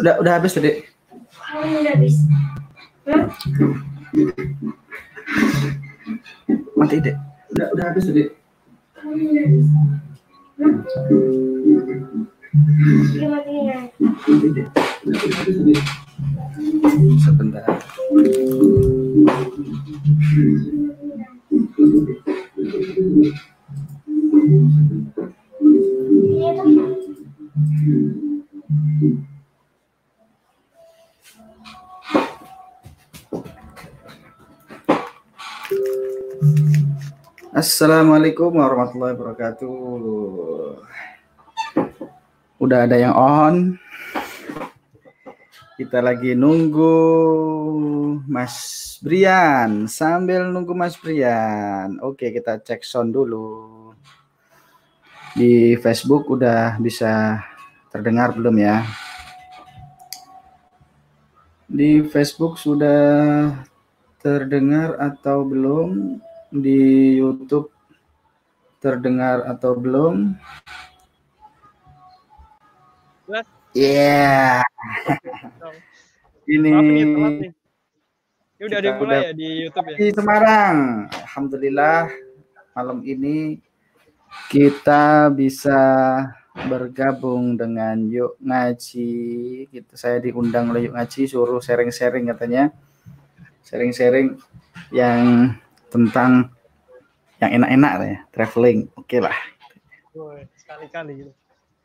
Udah udah habis tadi. Udah habis. Hmm? Mati deh. Udah udah habis tadi. Udah habis. Hmm? Assalamualaikum warahmatullahi wabarakatuh. Udah ada yang on. Kita lagi nunggu Mas Brian. Sambil nunggu Mas Brian. Oke, kita cek sound dulu. Di Facebook udah bisa terdengar belum ya? Di Facebook sudah terdengar atau belum? Di YouTube terdengar atau belum? Yeah. Ini Maaf ini telat nih. Ini udah Kita dimulai udah- ya di YouTube ya? di Semarang. Alhamdulillah malam ini kita bisa bergabung dengan Yuk Ngaji. Gitu. Saya diundang oleh Yuk Ngaji suruh sharing-sharing katanya. Sharing-sharing yang tentang yang enak-enak ya, traveling. Oke lah. Woy, sekali-kali gitu.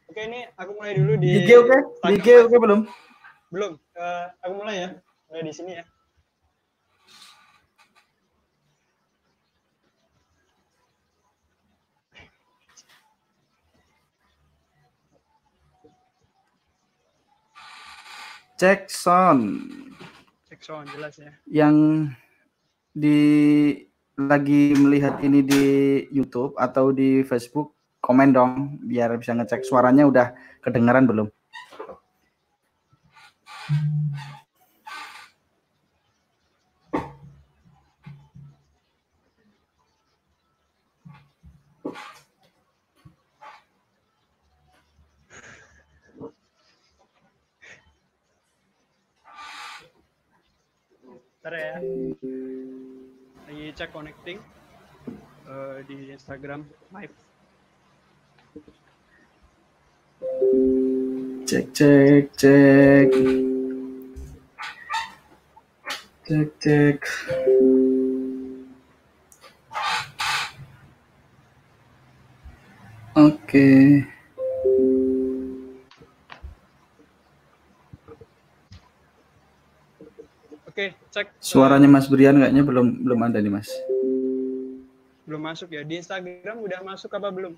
Oke ini aku mulai dulu di IG oke? IG oke belum? Belum. Eh, aku mulai ya. Mulai di sini ya. Cek sound. Cek sound jelas ya. yang di lagi melihat ini di YouTube atau di Facebook komen dong biar bisa ngecek suaranya udah kedengaran belum Instagram live. cek cek cek cek cek oke Oke, cek. eh, suaranya Mas Brian kayaknya belum belum ada nih Mas belum masuk ya. Di Instagram udah masuk apa belum?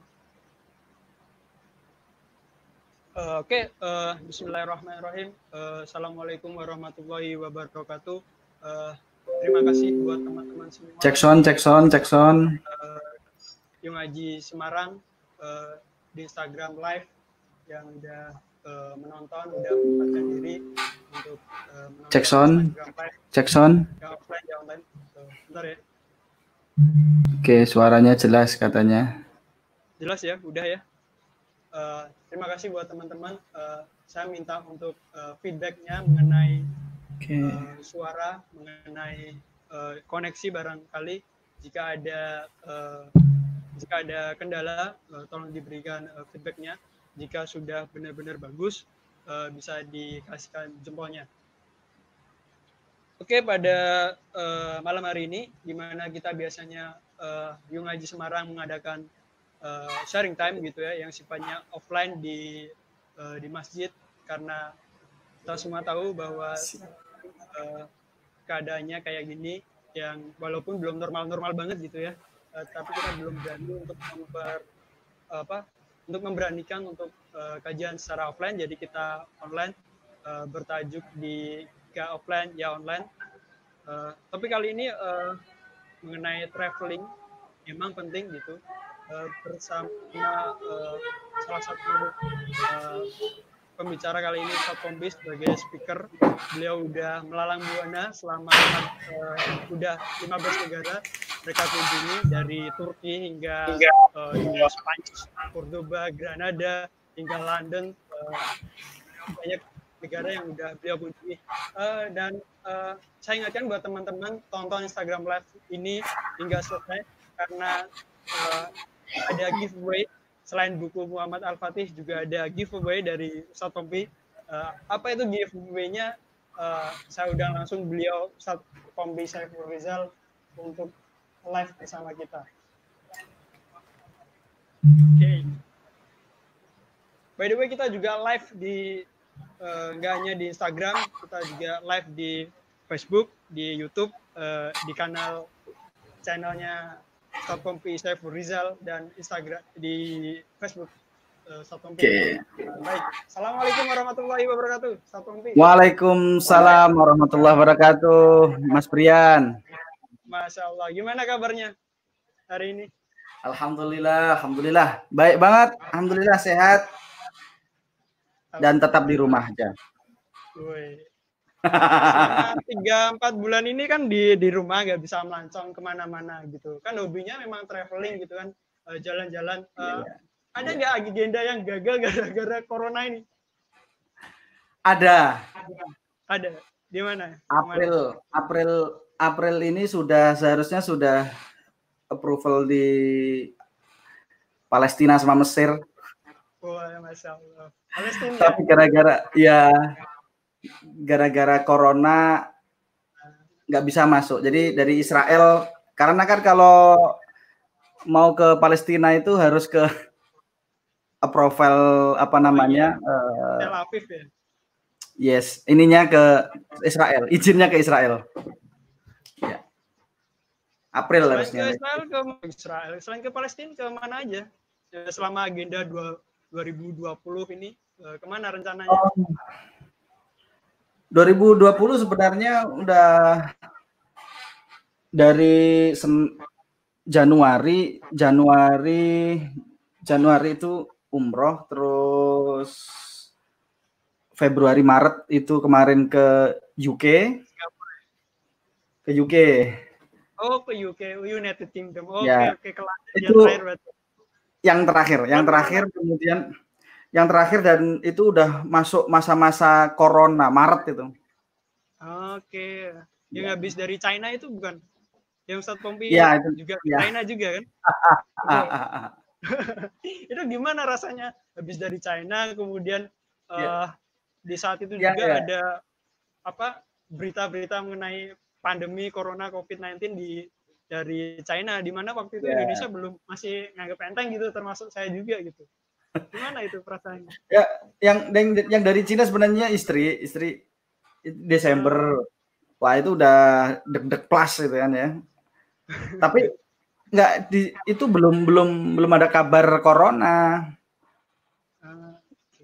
Eh, Oke, eh, Bismillahirrahmanirrahim. Eh, Assalamualaikum warahmatullahi wabarakatuh. Eh, terima kasih buat teman-teman semua. cek sound cek sound cek sound eh, Yung Aji Semarang eh, di Instagram Live yang udah eh, menonton, udah menyempatkan diri untuk Cek sound. Cek sound yang offline, yang online. Bentar ya. Oke suaranya jelas katanya Jelas ya, udah ya. Eh, terima kasih buat teman-teman. Eh, saya minta untuk eh, feedbacknya mengenai oke eh, suara, mengenai eh, koneksi barangkali. Jika ada eh, jika ada kendala, eh, tolong diberikan eh, feedbacknya. Jika sudah benar-benar bagus, eh, bisa dikasihkan jempolnya. Oke, pada eh, malam hari ini, di mana kita biasanya eh, Yung Haji Semarang mengadakan eh, sharing time gitu ya, yang sifatnya offline di eh, di masjid, karena kita semua tahu bahwa eh, keadaannya kayak gini, yang walaupun belum normal-normal banget gitu ya, eh, tapi kita belum berani untuk memper, apa, untuk memberanikan untuk eh, kajian secara offline, jadi kita online eh, bertajuk di gak offline ya online. Eh, tapi kali ini eh, mengenai traveling memang penting gitu Eh, bersama eh, salah satu eh, pembicara kali ini Pak Kombi sebagai speaker. Beliau udah melalang buana selama eh, udah 15 negara mereka kunjungi dari Turki hingga eh, hingga Spanyol, Cordoba, Granada hingga London eh, banyak negara yang udah beliau kunjungi. Eh, dan eh, saya ingatkan buat teman-teman tonton Instagram Live ini hingga selesai karena eh, ada giveaway selain buku Muhammad Al Fatih juga ada giveaway dari Ustadz Tompi. Eh, apa itu giveaway-nya? Eh, saya undang langsung beliau Ustadz Tompi Saiful Rizal untuk live bersama kita. Oke. By the way kita juga live di nggak hanya di Instagram, kita juga live di Facebook, di YouTube, eh, di kanal channelnya Satpompi Saiful Rizal dan Instagram di Facebook eh, Satpompi. Oke. Eh, baik. Assalamualaikum warahmatullahi wabarakatuh. Satpompi. Waalaikumsalam warahmatullahi wabarakatuh, Mas Brian. Masya Allah. Gimana kabarnya hari ini? Alhamdulillah, alhamdulillah. Baik banget, alhamdulillah sehat dan tetap di rumah aja. Tiga empat bulan ini kan di di rumah nggak bisa melancong ke mana-mana gitu. Kan hobinya memang traveling gitu kan eh, jalan-jalan. Eh, ada nggak agenda yang gagal gara-gara corona ini? Ada. Ada. Di mana? April, April, April ini sudah seharusnya sudah approval di Palestina sama Mesir, wah masya Allah tapi gara-gara ya gara-gara corona nggak bisa masuk. Jadi dari Israel karena kan kalau mau ke Palestina itu harus ke approval apa namanya? eh, Tel Aviv ya Yes, ininya ke Israel, izinnya ke Israel. Ya. April selain ke harusnya. Israel ke Israel selain ke Palestina ke mana aja Ya, selama agenda dua- 2020 ini eh, ke mana rencananya Oh. 2020 sebenarnya udah dari Januari, Januari, Januari itu umroh, terus Februari Maret itu kemarin ke UK, ke UK. Oh ke UK, United Kingdom. Oke Ya. oke ke London Itu- yang terakhir berarti. Yang terakhir, yang terakhir kemudian yang terakhir dan itu udah masuk masa-masa corona Maret itu. Oke. Yang habis dari China itu bukan? Yang Ustadz Pompi Iya, itu- juga iya. China juga kan? Ah. itu gimana rasanya habis dari China kemudian Iya. eh, di saat itu Iya, juga iya. ada apa berita-berita mengenai pandemi corona COVID-19 di dari China di mana waktu itu Iya. Indonesia belum masih nganggap enteng gitu termasuk saya juga gitu. Gimana itu perasaannya? Ya, yang yang yang dari Cina sebenarnya istri, istri Desember. Wah, itu udah deg-deg plus gitu kan ya. Tapi nggak di itu belum belum belum ada kabar corona. Eh,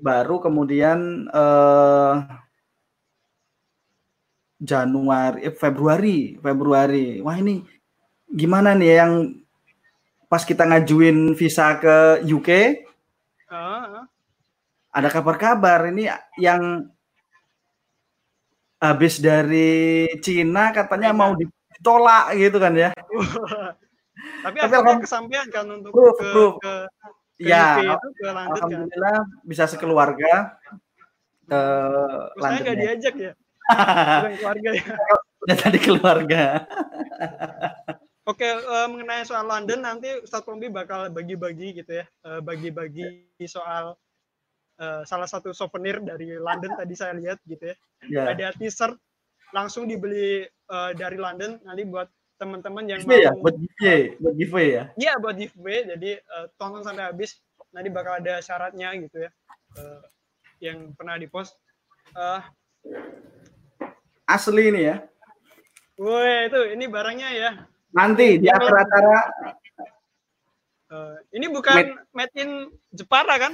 Baru kemudian eh Januari, eh, Februari, Februari. Wah, ini gimana nih yang pas kita ngajuin visa ke UK, ah. ada kabar-kabar ini yang habis dari Cina katanya China. mau ditolak gitu kan ya. Tapi Tapi akhirnya kesampaian kan untuk Proof, ke, proof. ke, ke Ya, UK itu ke London kan. alhamdulillah bisa sekeluarga ke Terus saya London. nggak diajak ya, keluarga ya. Tadi keluarga. Oke, eh, mengenai soal London nanti Ustadz Pombi bakal bagi-bagi gitu ya, eh, bagi-bagi soal eh, salah satu souvenir dari London tadi saya lihat gitu ya. Ya. Ada t-shirt langsung dibeli eh, dari London nanti buat teman-teman yang ya, mau buat giveaway, buat giveaway ya. Iya buat giveaway, jadi eh, tonton sampai habis. Nanti bakal ada syaratnya gitu ya, eh, yang pernah dipost. Eh, Asli ini ya. woi itu ini barangnya ya. Nanti di akhir acara Eh, ini bukan made in Jepara kan?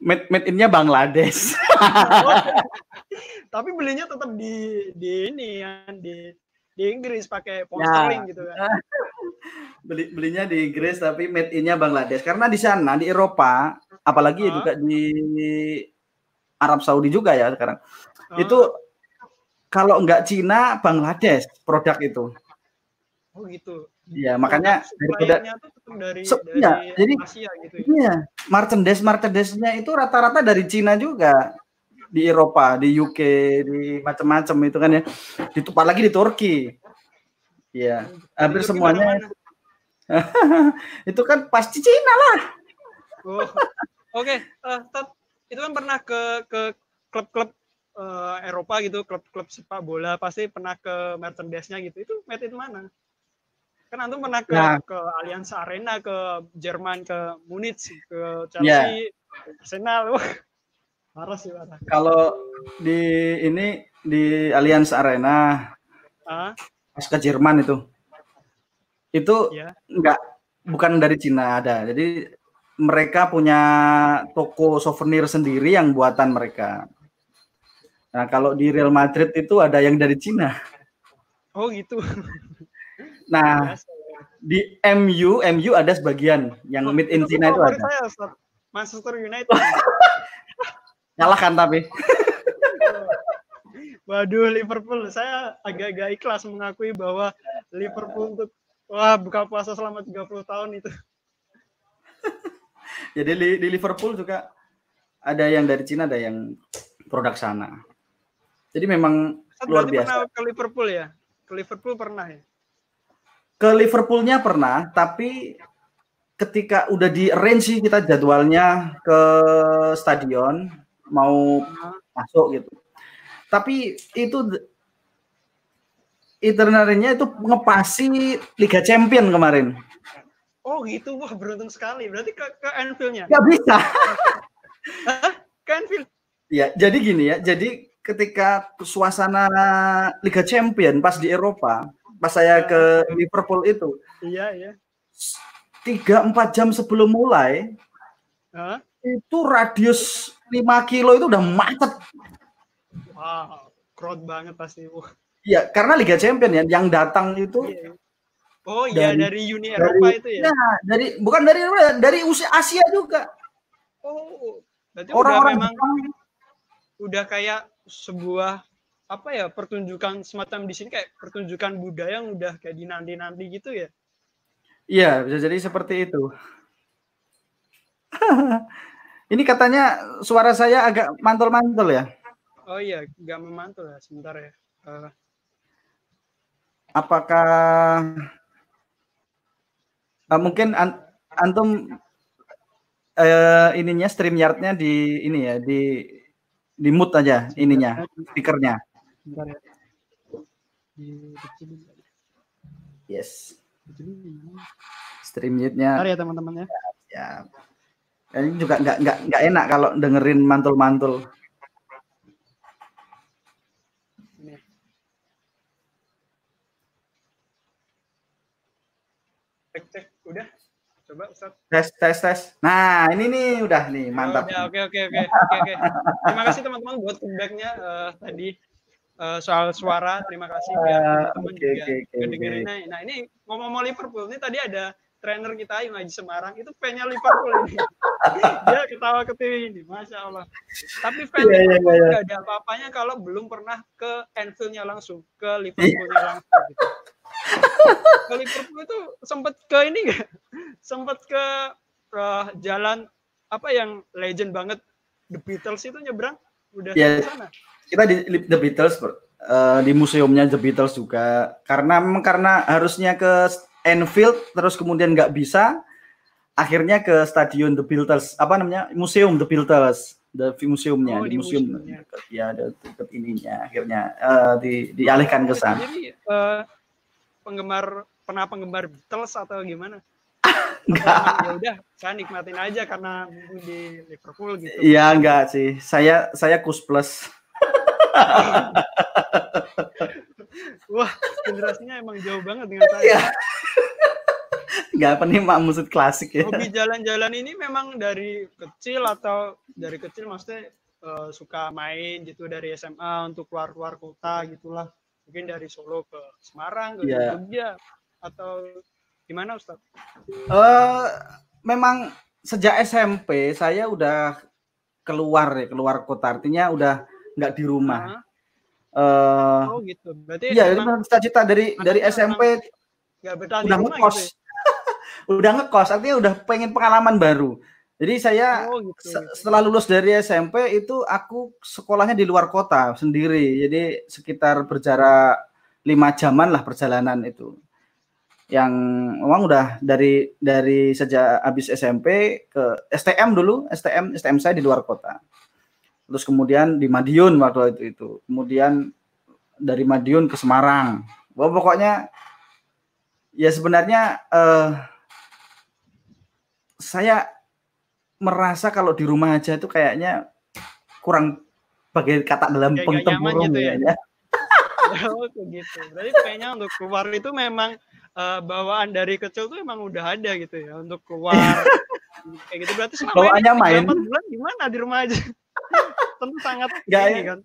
made, made in-nya Bangladesh. Oh, tapi belinya tetap di di ini ya di di Inggris pakai pound Ya. sterling gitu kan. Beli belinya di Inggris tapi made in-nya Bangladesh. Karena di sana di Eropa, apalagi Ah. juga di Arab Saudi juga ya sekarang. Eh, Itu kalau nggak Cina, Bangladesh produk itu. Oh gitu. Iya, makanya daripada dari Se- dari iya, jadi- Asia gitu ya. Iya, merchandise merchandise-nya itu rata-rata dari Cina juga. di Eropa, di UK, di macam-macam itu kan ya. Di apalagi di Turki. Iya, hampir Itu semuanya itu kan pasti Cina lah. Oh, Oke, eh, Tat, itu kan pernah ke ke klub-klub eh, Eropa gitu, klub-klub sepak bola pasti pernah ke merchandise-nya gitu. Itu made in mana? Kan antum pernah ke Nah. ke Allianz Arena, ke Jerman, ke Munich, ke Ya. Chelsea, Arsenal. Wah, parah sih parah. Kalau di ini di Allianz Arena pas ke Jerman itu itu ya. enggak bukan dari Cina ada. Jadi mereka punya toko souvenir sendiri yang buatan mereka. Nah, kalau di Real Madrid itu ada yang dari Cina. Oh gitu. Nah, Biasa. di MU, MU ada sebagian yang made in Itu Cina itu ada. saya. Manchester United. Kalah kan tapi. Waduh, Liverpool. Saya agak-agak ikhlas mengakui bahwa Liverpool untuk wah buka puasa selama 30 tahun itu. Jadi di, di Liverpool juga ada yang dari Cina, ada yang produk sana. Jadi memang Ustaz luar biasa. pernah ke Liverpool ya? Ke Liverpool pernah ya? Ke Liverpoolnya pernah, tapi ketika udah di arrange sih kita jadwalnya ke stadion mau Nah, masuk gitu. Tapi itu itinerary-nya itu ngepasi Liga Champion kemarin. Oh gitu, wah beruntung sekali. Berarti ke, ke Anfield-nya? Nggak bisa. Ke Anfield? Ya, jadi gini ya. Jadi ketika suasana Liga Champion pas di Eropa, pas saya ke Liverpool itu, Iya, iya. tiga empat jam sebelum mulai Hah? itu radius 5 kilo itu udah macet. Wow, crowd banget pasti. Wah. Ya, karena Liga Champion ya yang datang itu Iya. Oh iya Dari- dari, Uni Eropa dari- itu ya? ya, dari bukan dari dari Usia Asia juga. Oh, berarti udah Orang-orang memang udah kayak sebuah apa ya pertunjukan semacam di sini kayak pertunjukan budaya yang udah kayak dinanti-nanti gitu ya. Iya, bisa jadi seperti itu. Ini katanya suara saya agak mantul-mantul ya. Oh iya, nggak memantul ya sebentar ya. Eh, Apakah eh, mungkin an- antum eh, ininya StreamYard-nya di ini ya, di di mute aja ininya, speakernya. Sebentar ya. Dikecilin, Yes. dikecilin. StreamYard-nya Bentar ya teman-teman ya. ya. Ini juga nggak nggak nggak enak kalau dengerin mantul-mantul. Cek cek, udah. Coba Ustaz. Tes tes tes. Nah, ini nih udah nih mantap. Oh, ya, oke oke oke oke oke. Terima kasih teman-teman buat feedbacknya eh, tadi eh, soal suara. Terima kasih biar Ah, teman-teman oke, juga oke, oke, ngedengerinnya. Nah ini ngomong-ngomong Liverpool ini tadi ada trainer kita yang ngaji Semarang itu fan-nya Liverpool ini. Dia ketawa ke TV ini, masya Allah. Tapi fan Iya, iya, Liverpool iya. nggak ada apa-apanya kalau belum pernah ke Anfield-nya langsung, ke Liverpool-nya langsung. Gitu. Ke Liverpool itu sempet ke ini nggak? Sempet ke eh, jalan apa yang legend banget The Beatles itu nyebrang udah Iya. ke sana. Kita di The Beatles eh, di museumnya The Beatles juga karena karena harusnya ke Anfield terus kemudian nggak bisa akhirnya ke stadion The Beatles apa namanya museum The Beatles the museumnya Oh, di di museum museumnya. dekat, ya ada dekat ininya akhirnya eh, di dialihkan ke sana Jadi eh, penggemar pernah penggemar Beatles atau gimana? Enggak. Ya udah saya nikmatin aja karena di Liverpool gitu. Iya enggak sih saya saya kus plus Wah, generasinya emang jauh banget dengan saya. Iya. nggak penikmat musik klasik ya Hobi jalan-jalan ini memang dari kecil atau dari kecil maksudnya eh, suka main gitu dari SMA untuk keluar-keluar kota gitulah. Mungkin dari Solo ke Semarang ke Iya. Jogja atau gimana Ustaz? Eh, memang sejak SMP saya udah keluar ya keluar kota artinya udah nggak di rumah. Eh, Oh gitu. Berarti iya cita-cita dari dari SMP udah ngekos, gitu. ya? udah ngekos artinya udah pengen pengalaman baru. Jadi saya Oh gitu. se- setelah lulus dari SMP itu aku sekolahnya di luar kota sendiri. Jadi sekitar berjarak lima jaman lah perjalanan itu. Yang memang udah dari dari sejak habis SMP ke STM dulu, STM STM saya di luar kota. Terus kemudian di Madiun waktu itu itu. Kemudian dari Madiun ke Semarang. Wah, pokoknya ya sebenarnya eh, saya merasa kalau di rumah aja itu kayaknya kurang bagai kata dalam pengtempurung gitu ya? kayaknya. Oh gitu. Berarti kayaknya untuk keluar itu memang eh, bawaan dari kecil tuh emang udah ada gitu ya untuk keluar kayak gitu. Berarti selama Bawaannya ini main. 3-4 bulan gimana di rumah aja? Tentu sangat Nggak ini ya. kan.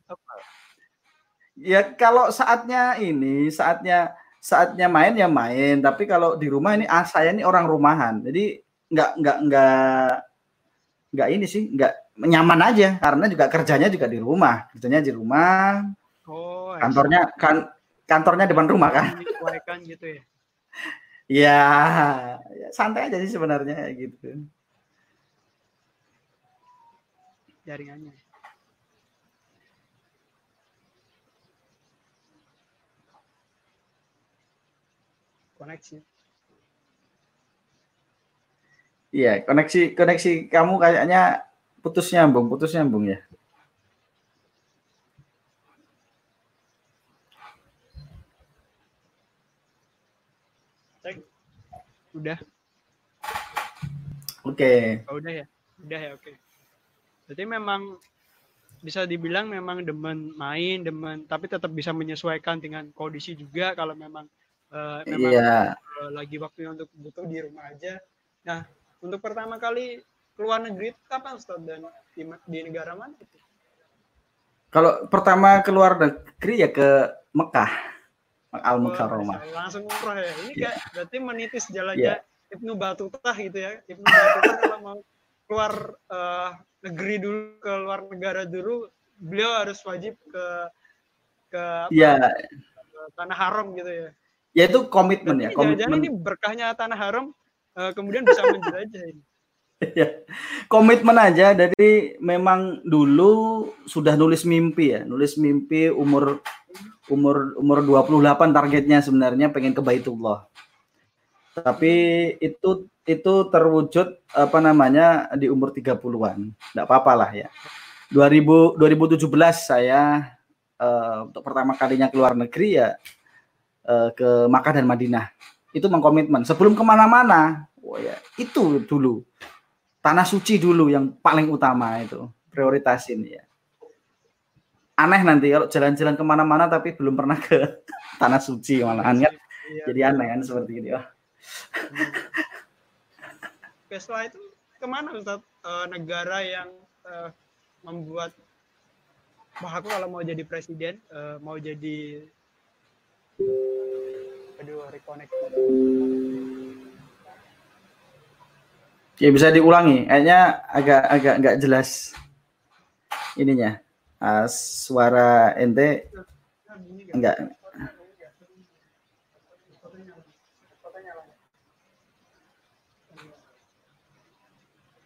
Ya kalau saatnya ini, saatnya saatnya main ya main, tapi kalau di rumah ini ah, saya ini orang rumahan. Jadi nggak nggak nggak nggak ini sih, nggak nyaman aja karena juga kerjanya juga di rumah. Kerjanya di rumah, Oh, kantornya kan kantornya depan rumah kan. gitu ya. Ya, ya santai aja sih sebenarnya gitu. jaringannya. Koneksi. Iya, koneksi koneksi kamu kayaknya putus nyambung, putus nyambung ya. Cek. Udah. Oke. Oh, udah ya. Udah ya, oke. Berarti memang bisa dibilang memang demen main, demen tapi tetap bisa menyesuaikan dengan kondisi juga kalau memang eh, memang Iya. eh, lagi waktunya untuk butuh di rumah aja. Nah, untuk pertama kali keluar negeri itu kapan Ustaz dan di, di negara mana itu? Kalau pertama keluar negeri ya ke Mekah, Al Oh, Mukarramah. Masya Allah, langsung umroh ya. Ini Iya. kayak berarti menitis jalannya Iya. Ibnu Batutah gitu ya. Ibnu Batutah kalau mau keluar eh, negeri dulu ke luar negara dulu, beliau harus wajib ke ke, apa, Iya, ke tanah haram gitu ya. Ya itu komitmen Berarti ya, komitmen. ini berkahnya tanah haram eh, kemudian bisa menjelajah ini. Ya, komitmen aja dari memang dulu sudah nulis mimpi ya, nulis mimpi umur umur umur 28 targetnya sebenarnya pengen ke Baitullah. Tapi itu itu terwujud apa namanya di umur 30-an. Enggak apa-apa lah ya. 2000 2017 saya eh, untuk pertama kalinya keluar negeri ya eh, ke Makkah dan Madinah. Itu mengkomitmen sebelum ke mana-mana. Oh ya, itu dulu tanah suci dulu yang paling utama itu prioritasin ya aneh nanti kalau jalan-jalan ke mana-mana tapi belum pernah ke tanah suci malahan kan Iya. jadi aneh kan seperti Wah, Oke, setelah itu ke mana Ustaz? Eh, negara yang eh, membuat Wah, aku kalau mau jadi presiden, mau jadi aduh reconnect. ya bisa diulangi kayaknya agak agak nggak jelas ininya Ah, suara ente enggak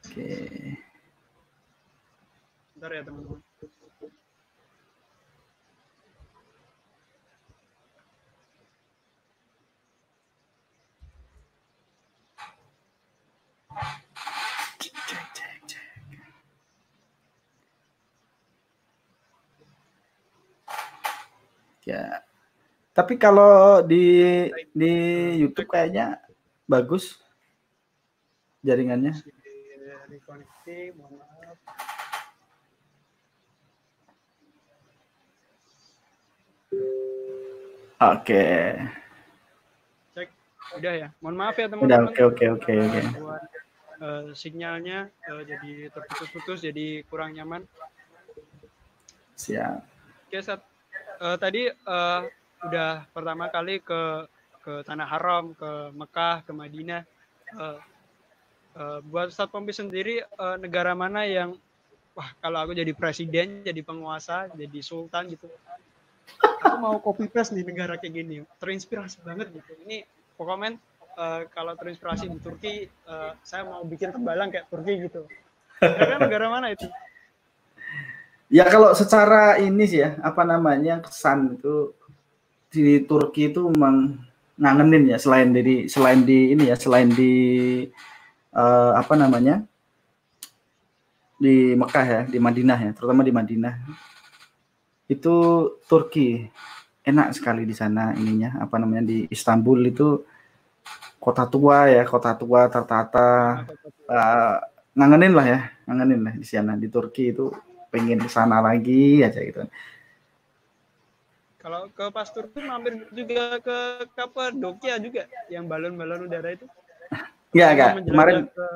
oke Bentar ya teman-teman. Ya tapi kalau di di YouTube kayaknya bagus jaringannya mohon maaf. oke Cek, udah ya. Mohon maaf ya udah teman-teman. oke oke oke oke Eh, sinyalnya eh, jadi terputus-putus, jadi kurang nyaman. siap Oke, Sat. Eh, tadi eh, udah pertama kali ke ke Tanah Haram, ke Mekah, ke Madinah. Eh, eh, buat Ustadz Pompi sendiri, eh, negara mana yang, wah kalau aku jadi presiden, jadi penguasa, jadi sultan gitu, aku mau copy paste nih negara kayak gini, terinspirasi banget gitu. Ini komen eh, kalau terinspirasi di Turki, eh, saya mau bikin tembalang kayak Turki gitu. Kira-kira negara mana itu? Ya kalau secara ini sih ya, apa namanya kesan itu di Turki itu memang ngangenin ya selain dari selain di ini ya selain di eh, apa namanya di Mekah ya di Madinah ya terutama di Madinah itu Turki enak sekali di sana ininya apa namanya di Istanbul itu kota tua ya kota tua tertata eh, ngangenin lah ya ngangenin lah di sana di Turki itu pengen ke sana lagi aja gitu Kalau ke pas Turki mampir juga ke Kapadokia juga, yang balon-balon udara itu. Enggak, enggak. Kemarin ke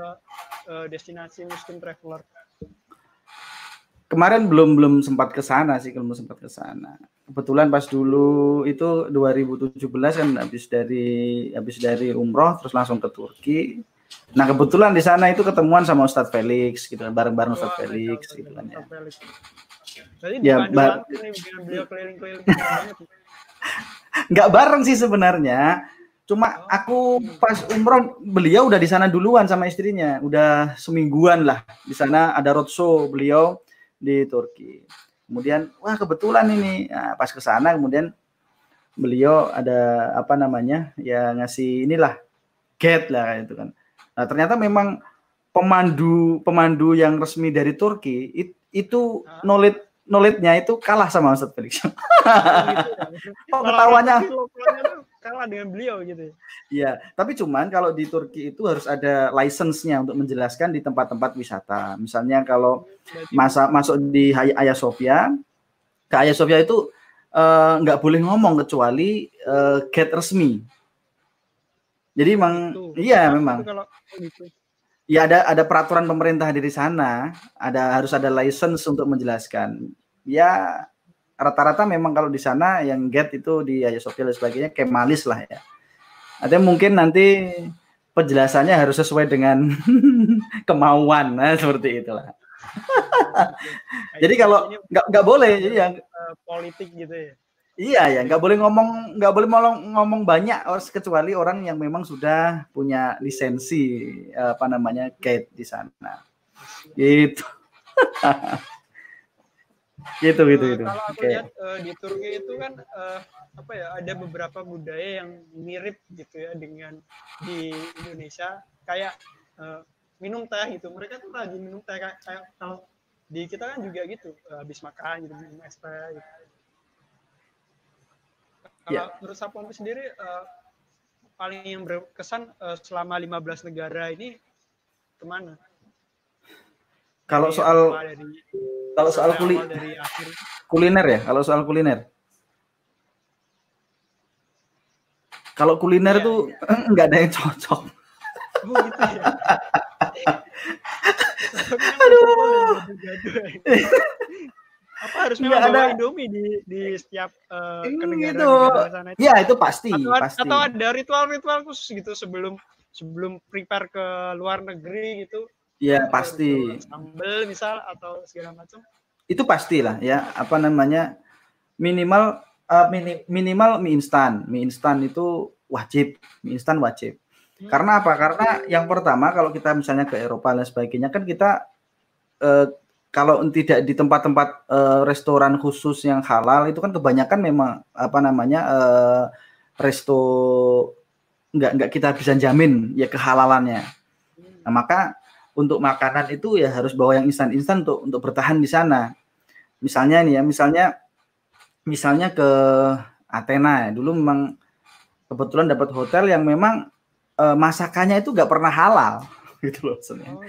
eh, destinasi Muslim traveler. kemarin belum belum sempat ke sana sih, belum sempat ke sana. Kebetulan pas dulu itu 2017 kan habis dari habis dari umroh terus langsung ke Turki. Nah, kebetulan di sana itu ketemuan sama Ustadz Felix gitu kan, bareng-bareng Ustadz Wah, Felix gitu kan ya. Berarti Ya, nih beliau keliling-keliling banget. Nggak bareng sih sebenarnya. Cuma aku pas umroh beliau udah di sana duluan sama istrinya, udah semingguan lah di sana ada roadshow beliau di Turki. Kemudian wah kebetulan ini Nah, pas ke sana kemudian beliau ada apa namanya ya ngasih inilah get lah itu kan. Nah ternyata memang pemandu pemandu yang resmi dari Turki it- itu Hah? knowledge knowledge-nya itu kalah sama Ustadz Felix. Oh, kalah dengan beliau gitu. ya. Iya, tapi cuman kalau di Turki itu harus ada license-nya untuk menjelaskan di tempat-tempat wisata. Misalnya kalau masa masuk di Hagia Sophia, ke Hagia Sophia itu eh, nggak boleh ngomong kecuali eh, gate resmi. Jadi memang iya Itu memang kalau gitu. ya ada ada peraturan pemerintah dari sana, ada harus ada license untuk menjelaskan. Ya rata-rata memang kalau di sana yang gate itu di Hagia Sophia dan sebagainya kemalis lah ya. Ada mungkin nanti penjelasannya harus sesuai dengan kemauan, nah seperti itulah. Jadi kalau nggak nggak boleh, jadi yang eh, politik gitu ya. Iya ya, nggak boleh ngomong nggak boleh ngomong, ngomong banyak harus kecuali orang yang memang sudah punya lisensi apa namanya gate di sana. Gitu. gitu gitu Eh, gitu. Kalau aku Oke. lihat eh, di Turki itu kan eh, apa ya ada beberapa budaya yang mirip gitu ya dengan di Indonesia kayak eh, minum teh gitu. Mereka tuh lagi minum teh kayak, kayak kalau di kita kan juga gitu eh, habis makan gitu minum es teh gitu. Kalau Ya. menurut Sapompi sendiri eh, paling yang berkesan eh, selama 15 negara ini ke mana? Kalau soal dari, kalau soal kuli, kuliner ya, kalau soal kuliner. Kalau kuliner Iya, tuh nggak ada yang cocok. Oh gitu ya. Aduh. Apa harus memang ada. Indomie di di setiap eh, ke Itu. negara-negara sana itu? Ya itu pasti, atau, pasti. atau ada ritual-ritual khusus gitu sebelum sebelum prepare ke luar negeri gitu? Ya pasti. Sambel misal atau segala macam. itu pastilah ya. Apa namanya? Minimal eh, mini- minimal mie instan. Mie instan itu wajib. Mie instan wajib. Hmm. karena apa? Karena yang pertama kalau kita misalnya ke Eropa dan sebagainya kan kita eh, kalau tidak di tempat-tempat eh, restoran khusus yang halal itu kan kebanyakan memang apa namanya eh, resto nggak nggak kita bisa jamin ya kehalalannya. Nah, maka untuk makanan itu ya harus bawa yang instan-instan untuk untuk bertahan di sana. Misalnya nih ya, misalnya misalnya ke Athena ya. Dulu memang kebetulan dapat hotel yang memang eh, masakannya itu nggak pernah halal gitu loh. Oh,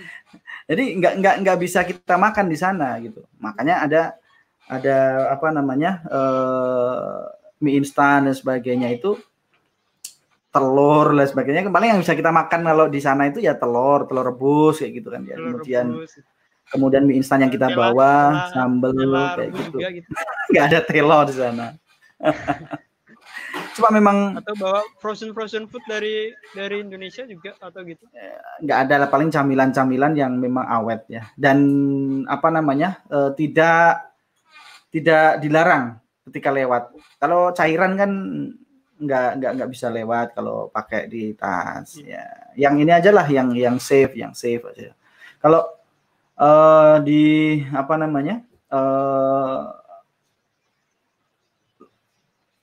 Jadi nggak nggak nggak bisa kita makan di sana gitu. Makanya ada ada apa namanya eh, mie instan dan sebagainya itu telur dan sebagainya. Paling yang bisa kita makan kalau di sana itu ya telur, telur rebus kayak gitu kan ya. telur Kemudian rebus. kemudian mie instan yang kita Tela- bawa, tela- sambel kayak gitu. juga gitu. Nggak ada telur di sana. Cuma memang Atau bawa frozen frozen food dari dari Indonesia juga atau gitu. nggak ada lah paling camilan-camilan yang memang awet ya dan apa namanya eh, tidak tidak dilarang ketika lewat kalau cairan kan nggak nggak nggak bisa lewat kalau pakai di tas ya. Yang ini aja lah yang yang safe yang safe aja. Kalau eh, di apa namanya eh,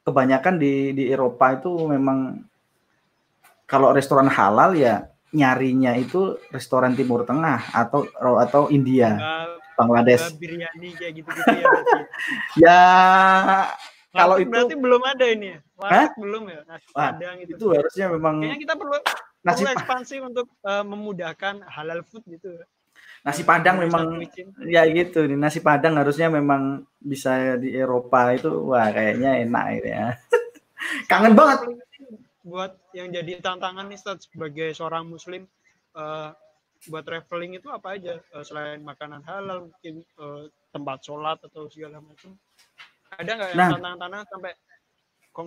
kebanyakan di di Eropa itu memang kalau restoran halal ya nyarinya itu restoran Timur Tengah atau atau India Bangladesh. nggak biryani kayak gitu-gitu ya berarti. ya kalau itu berarti belum ada ini ya. Warteg belum ya. Nasi Wah, padang gitu. itu harusnya memang Kayaknya kita perlu nasi perlu pa- ekspansi untuk eh, memudahkan halal food gitu. nasi padang memang sandwichin. ya gitu nih nasi padang harusnya memang bisa di Eropa itu wah kayaknya enak gitu ya kangen banget buat yang jadi tantangan nih Ustaz, sebagai seorang muslim eh, buat traveling itu apa aja Eh, selain makanan halal mungkin eh, tempat sholat atau segala macam ada nggak yang Nah. tantangan-tantangan sampai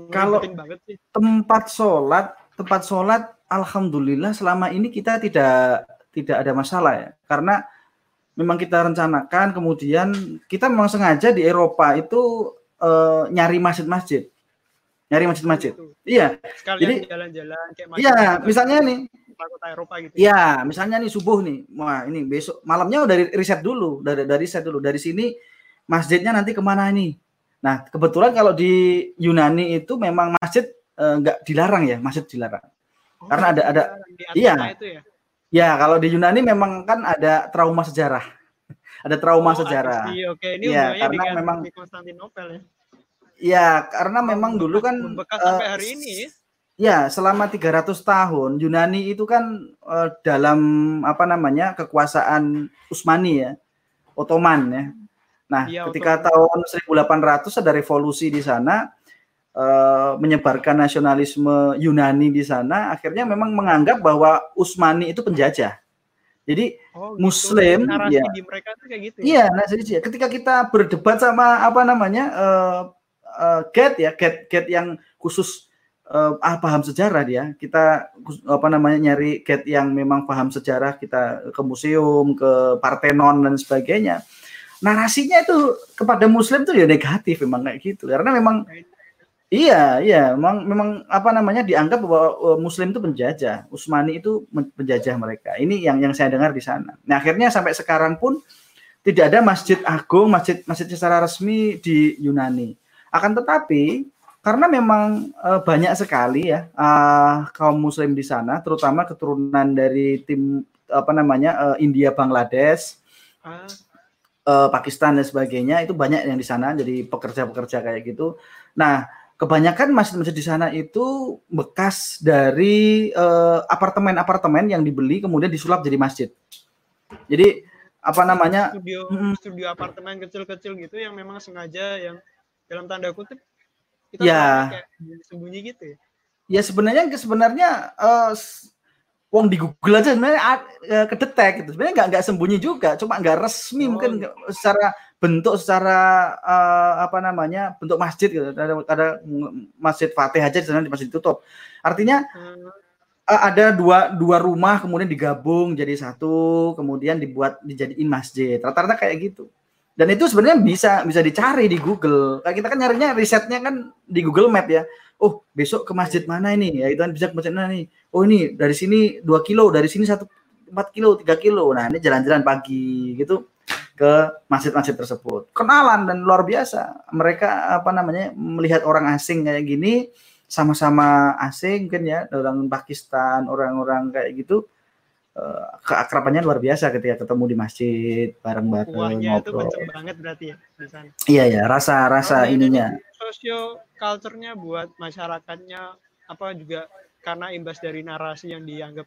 Kalau- banget sih? tempat sholat tempat sholat alhamdulillah selama ini kita tidak tidak ada masalah ya. Karena memang kita rencanakan kemudian kita memang sengaja di Eropa itu eh, nyari masjid-masjid. Nyari masjid-masjid. Gitu. iya. Sekalian Jadi- jalan-jalan kayak iya macam-macam misalnya nih. kota Eropa gitu Iya, misalnya nih subuh nih, wah ini besok malamnya udah riset dulu, dari dari riset dulu. Dari sini masjidnya nanti ke mana nih? Nah kebetulan kalau di Yunani itu memang masjid eh, nggak dilarang ya, masjid dilarang. Oh, karena ada- ada- iya. Itu ya Ya kalau di Yunani memang kan ada trauma sejarah, ada trauma Oh, sejarah. sih. oke ini Iya, hubungannya karena dengan memang- di Konstantinopel ya Iya, karena memang dulu kan membekas sampai hari ini ya. Ya, selama 300 tahun Yunani itu kan eh, dalam apa namanya kekuasaan Utsmani ya, Ottoman ya. Nah, Iya, ketika tahun 1800 ada revolusi di sana eh, menyebarkan nasionalisme Yunani di sana, akhirnya memang menganggap bahwa Utsmani itu penjajah. Jadi Oh, Muslim, narasi ya. di mereka tuh kayak gitu ya? Iya, nah jadi ketika kita berdebat sama apa namanya eh eh, Get ya, Get Get yang khusus ah, paham sejarah dia, kita apa namanya nyari Get yang memang paham sejarah, kita ke museum, ke Parthenon dan sebagainya. Narasinya itu kepada Muslim tuh ya negatif memang kayak gitu, karena memang Iya, iya, memang memang apa namanya dianggap bahwa uh, Muslim itu penjajah, Utsmani itu penjajah mereka. Ini yang yang saya dengar di sana. Nah, akhirnya sampai sekarang pun tidak ada masjid agung, masjid masjid secara resmi di Yunani. Akan tetapi karena memang uh, banyak sekali ya uh, kaum Muslim di sana, terutama keturunan dari tim apa namanya uh, India, Bangladesh, Ah, eh, Pakistan dan sebagainya itu banyak yang di sana jadi pekerja-pekerja kayak gitu. Nah, kebanyakan masjid-masjid di sana itu bekas dari eh, apartemen-apartemen yang dibeli kemudian disulap jadi masjid. Jadi apa namanya? studio studio apartemen kecil-kecil gitu yang memang sengaja yang dalam tanda kutip kita Ya. kayak sembunyi gitu ya. Ya sebenarnya sebenarnya s- Wong di Google aja sebenarnya eh, kedetek gitu. Sebenarnya nggak nggak sembunyi juga, cuma nggak resmi Oh, mungkin nggak- secara bentuk secara eh, apa namanya bentuk masjid gitu. Ada, ada masjid Fatih aja di sana di masjid ditutup. Artinya Hmm, ada dua dua rumah kemudian digabung jadi satu, kemudian dibuat dijadiin masjid. Rata-rata kayak gitu. Dan itu sebenarnya bisa bisa dicari di Google. Kayak kita kan nyarinya risetnya kan di Google Map ya. Oh, besok ke masjid mana ini? Ya itu kan bisa ke masjid mana nih? Oh, ini dari sini 2 kilo, dari sini satu 4 kilo, 3 kilo. Nah, ini jalan-jalan pagi gitu ke masjid-masjid tersebut. Kenalan dan luar biasa. Mereka apa namanya melihat orang asing kayak gini sama-sama asing mungkin ya orang Pakistan orang-orang kayak gitu eh, keakrabannya luar biasa ketika ketemu di masjid bareng-bareng itu ngobrol kenceng banget berarti ya di sana. iya ya rasa rasa Kalau dari ininya Sosio culture-nya buat masyarakatnya apa juga karena imbas dari narasi yang dianggap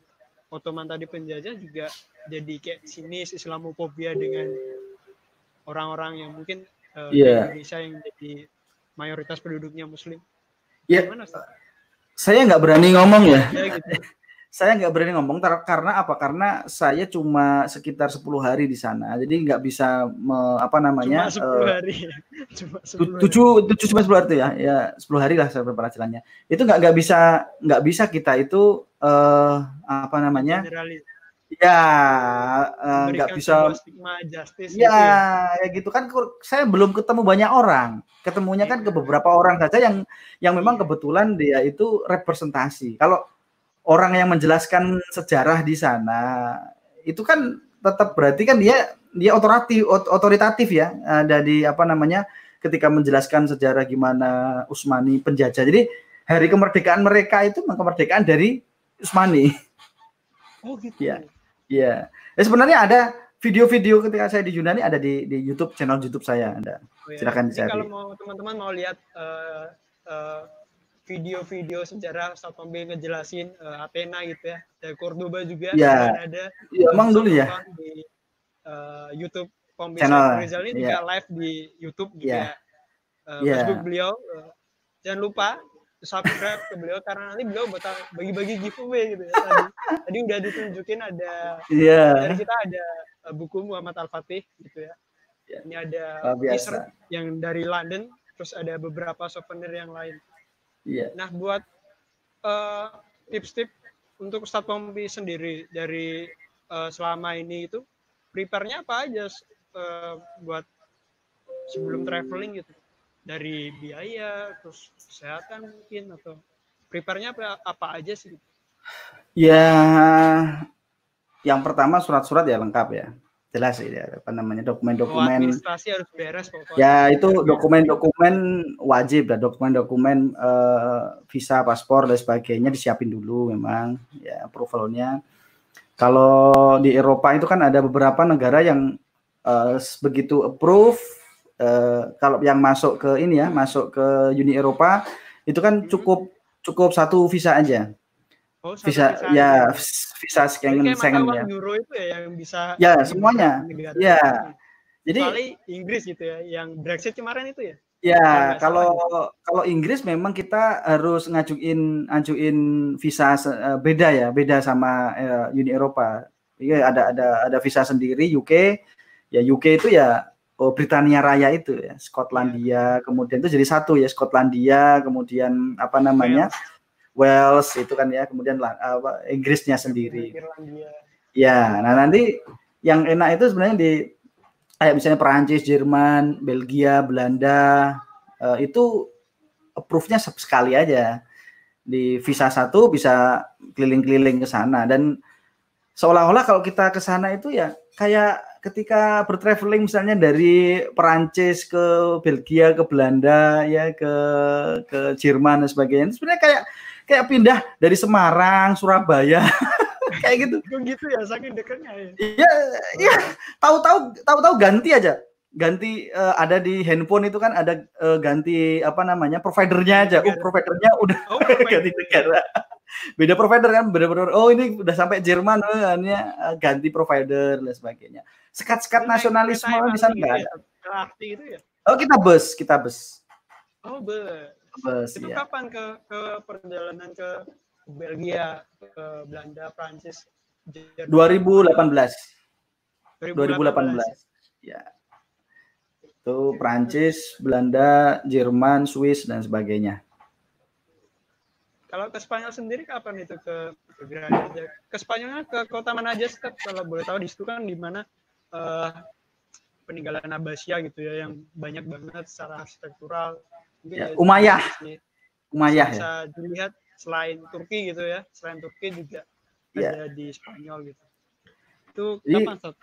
Ottoman tadi penjajah juga jadi kayak sinis Islamofobia dengan orang-orang yang mungkin eh, di Iya. Indonesia yang jadi mayoritas penduduknya Muslim. Gimana Ustaz? saya nggak berani ngomong ya Ya, gitu. Saya nggak berani ngomong karena apa karena saya cuma sekitar 10 hari di sana jadi nggak bisa me- apa namanya Cuma 10 eh, hari. Cuma 10 Tu- hari. hari itu ya ya sepuluh hari lah saya perjalanannya itu nggak nggak bisa nggak bisa kita itu eh apa namanya Generalis. ya eh, nggak memberikan bisa stigma justice gitu ya ya. ya gitu kan saya belum ketemu banyak orang ketemunya kan ke beberapa orang saja yang yang memang kebetulan dia itu representasi kalau orang yang menjelaskan sejarah di sana itu kan tetap berarti kan dia dia otoritatif ot- otoritatif ya ada di apa namanya ketika menjelaskan sejarah gimana Usmani penjajah jadi hari kemerdekaan mereka itu kemerdekaan dari Usmani Oh gitu. Iya. Iya. Ya, sebenarnya ada video-video ketika saya di Yunani ada di di YouTube channel YouTube saya ada. Oh, ya. Silakan dicari. kalau mau teman-teman mau lihat eh, eh, video-video sejarah Ustaz Tombe ngejelasin eh, Athena gitu ya. Dari Cordoba juga Ya. dan ada Iya, emang bisa dulu ya. di eh, YouTube Channel, Rizal ini iya. juga live di YouTube juga Iya. eh, Iya. Facebook beliau. Eh, jangan lupa subscribe ke beliau karena nanti beliau bakal bagi-bagi giveaway gitu ya. Tadi, tadi udah ditunjukin ada Iya. dari kita ada eh, buku Muhammad Al Fatih gitu ya. Ya. Ini ada t-shirt yang dari London, terus ada beberapa souvenir yang lain. Iya. Nah, buat eh, tips-tips untuk Ustadz Pompi sendiri dari eh, selama ini itu prepare-nya apa aja eh, buat sebelum traveling gitu? Dari biaya, terus kesehatan mungkin atau prepare-nya apa, apa aja sih? Ya yang pertama surat-surat ya lengkap ya. Jelas ya apa namanya dokumen-dokumen administrasi harus beres pokoknya. Ya itu dokumen-dokumen wajib lah, dokumen-dokumen eh, visa, paspor dan sebagainya disiapin dulu memang ya approvalnya. Kalau di Eropa itu kan ada beberapa negara yang eh, begitu approve eh, kalau yang masuk ke ini ya, masuk ke Uni Eropa itu kan cukup cukup satu visa aja. Oh, Visa visa ya visa Schengen Schengen ya. euro itu ya yang bisa Ya, semuanya. Ya. Jadi Kecuali Inggris gitu ya, yang Brexit kemarin itu ya. Ya, kalau salah kalau Inggris memang kita harus ngajuin ngajuin visa eh, beda ya, beda sama eh, Uni Eropa. Iya ada ada ada visa sendiri UK. Ya UK itu ya oh, Britania Raya itu ya, Skotlandia, kemudian itu jadi satu ya, Skotlandia, kemudian apa namanya? Wales itu kan ya, kemudian lah apa Inggrisnya sendiri. Irlandia. Ya, nah nanti yang enak itu sebenarnya di kayak misalnya Perancis, Jerman, Belgia, Belanda eh, itu approve-nya se- sekali aja. Di visa satu bisa keliling-keliling ke sana dan seolah-olah kalau kita ke sana itu ya kayak ketika bertraveling misalnya dari Perancis ke Belgia ke Belanda ya ke ke Jerman dan sebagainya itu sebenarnya kayak kayak pindah dari Semarang Surabaya kayak gitu gitu ya, saking dekatnya ya. Iya, iya. Tahu-tahu tahu-tahu ganti aja. Ganti eh, ada di handphone itu kan ada eh, ganti apa namanya providernya aja. Oh, providernya udah Oh, ganti negara. Beda provider kan, beda provider. Oh, ini udah sampai Jerman, oh, eh, ganti provider dan sebagainya. Sekat-sekat nasionalisme di sana nggak ada. Arti itu ya. Oh, kita bus, kita bus. Oh, be. Bus Itu ya. kapan ke ke perjalanan ke Belgia, ke Belanda, Prancis, Jerman? 2018. 2018. 2018. Ya. Itu Prancis, Belanda, Jerman, Swiss dan sebagainya. Kalau ke Spanyol sendiri kapan itu ke, ke Granada? Ke Spanyolnya ke kota mana aja Step? Kalau boleh tahu di situ kan di mana eh, peninggalan Abbasiyah gitu ya yang banyak banget secara arsitektural. Ya, dari Umayyah. Umayyah ya. bisa dilihat selain Turki gitu ya, selain Turki juga Ya. ada di Spanyol gitu. Itu Jadi, kapan Step?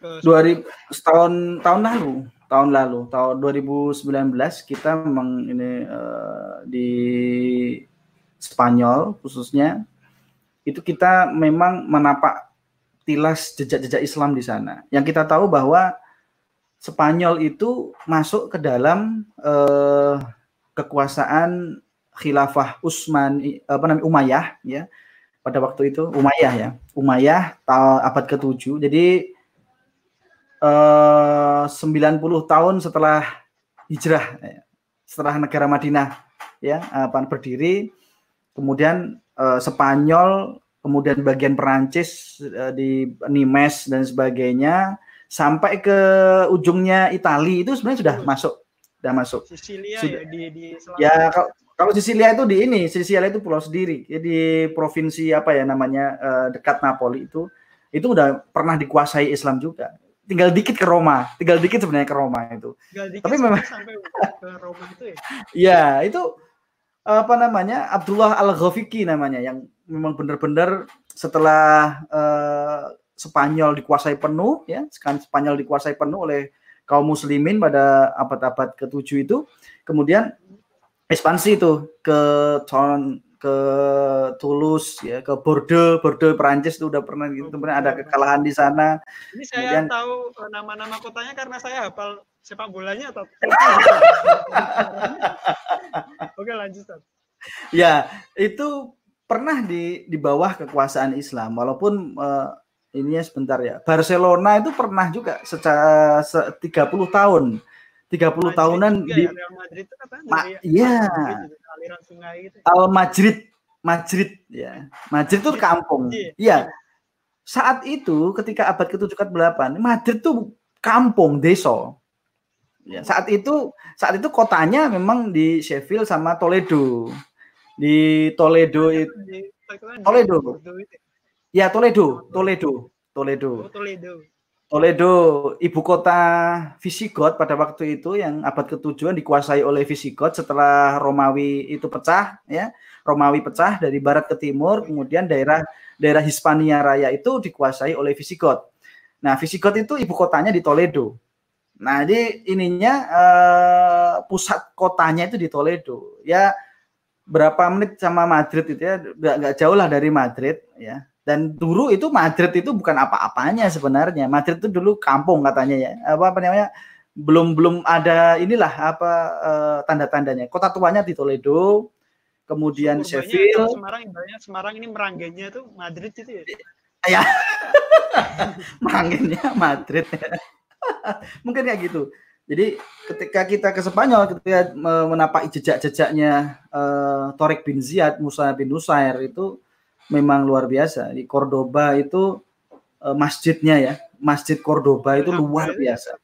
Ke 2000 setahun tahun lalu tahun lalu tahun 2019 kita memang ini eh, di Spanyol khususnya itu kita memang menapak tilas jejak-jejak Islam di sana yang kita tahu bahwa Spanyol itu masuk ke dalam eh, kekuasaan khilafah Utsman apa namanya Umayyah ya. Pada waktu itu Umayyah ya. Umayyah tahun abad ke-7 jadi eh 90 tahun setelah hijrah ya, setelah negara Madinah ya apa berdiri. Kemudian eh, Spanyol kemudian bagian Perancis eh, di Nimes dan sebagainya sampai ke ujungnya Italia itu sebenarnya sudah masuk sudah masuk Sisilia Sudah. ya di di selatan. ya kalau kalau Sisilia itu di ini Sisilia itu pulau sendiri ya, di provinsi apa ya namanya eh, dekat Napoli itu itu udah pernah dikuasai Islam juga. Tinggal dikit ke Roma, tinggal dikit sebenarnya ke Roma itu. Tinggal dikit Tapi memang- sampai ke Roma itu ya. Ya, itu apa namanya? Abdullah Al-Ghafiqi namanya yang memang benar-benar setelah eh, Spanyol dikuasai penuh ya, sekarang Spanyol dikuasai penuh oleh kaum muslimin pada abad-abad ke-7 itu, kemudian ekspansi itu ke Con ke Toulouse ya, ke Bordeaux, Bordeaux Perancis itu udah pernah gitu, kemudian ada kekalahan di sana. Ini saya Kemudian- tahu eh, nama-nama kotanya karena saya hafal sepak bolanya atau Oke lanjut. Ya, itu pernah di di bawah kekuasaan Islam walaupun eh, ini ya sebentar ya. Barcelona itu pernah juga secara se- 30 tahun. 30 Madrid tahunan juga di ya, Real Madrid itu katanya Ma- dari iya. Madrid aliran sungai gitu. Al Madrid, Madrid ya. Madrid itu kampung. Iya. Iya. Saat itu ketika abad ke-7 ke-8, Madrid tuh kampung, desa. Ya, saat itu saat itu kotanya memang di Sheffield sama Toledo. Di Toledo itu Toledo. Bordeaux itu. Ya Toledo, Toledo, Toledo. Oh, Toledo. Toledo, ibu kota Visigoth pada waktu itu yang abad ke-7 dikuasai oleh Visigoth setelah Romawi itu pecah ya. Romawi pecah dari barat ke timur, kemudian daerah daerah Hispania Raya itu dikuasai oleh Visigoth. Nah, Visigoth itu ibu kotanya di Toledo. Nah, jadi ininya eh, pusat kotanya itu di Toledo. Ya berapa menit sama Madrid itu ya, nggak nggak jauh lah dari Madrid ya. Dan dulu itu Madrid itu bukan apa-apanya sebenarnya. Madrid itu dulu kampung katanya ya. Apa, apa namanya? Belum belum ada inilah apa eh, tanda-tandanya. Kota tuanya di Toledo, kemudian Suburbanya, Sheffield. Semarang ibaratnya Semarang ini merangganya tuh Madrid itu ya. ya manginnya Madrid mungkin kayak gitu jadi ketika kita ke Spanyol ketika me- menapaki jejak-jejaknya eh, Torik bin Ziyad Musa bin Nusair itu memang luar biasa. Di Cordoba itu eh, masjidnya ya masjid Cordoba itu luar biasa.